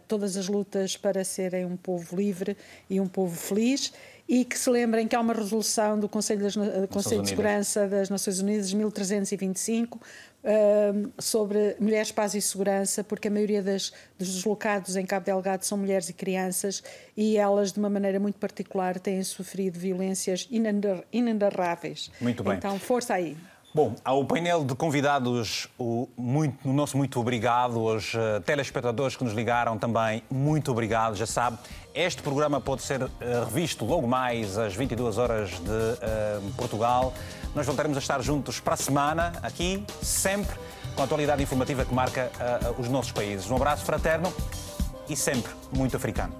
todas as lutas para serem um povo livre e um povo feliz e que se lembrem que há uma resolução do Conselho, das, Conselho de Segurança das Nações Unidas 1325 uh, sobre mulheres, paz e segurança, porque a maioria das, dos deslocados em Cabo Delgado são mulheres e crianças e elas, de uma maneira muito particular, têm sofrido violências inenarráveis. Muito bem. Então, força aí. Bom, ao painel de convidados, o, muito, o nosso muito obrigado. Aos uh, telespectadores que nos ligaram também, muito obrigado. Já sabe, este programa pode ser uh, revisto logo mais às 22 horas de uh, Portugal. Nós voltaremos a estar juntos para a semana, aqui, sempre, com a atualidade informativa que marca os nossos países. Um abraço fraterno e sempre muito africano.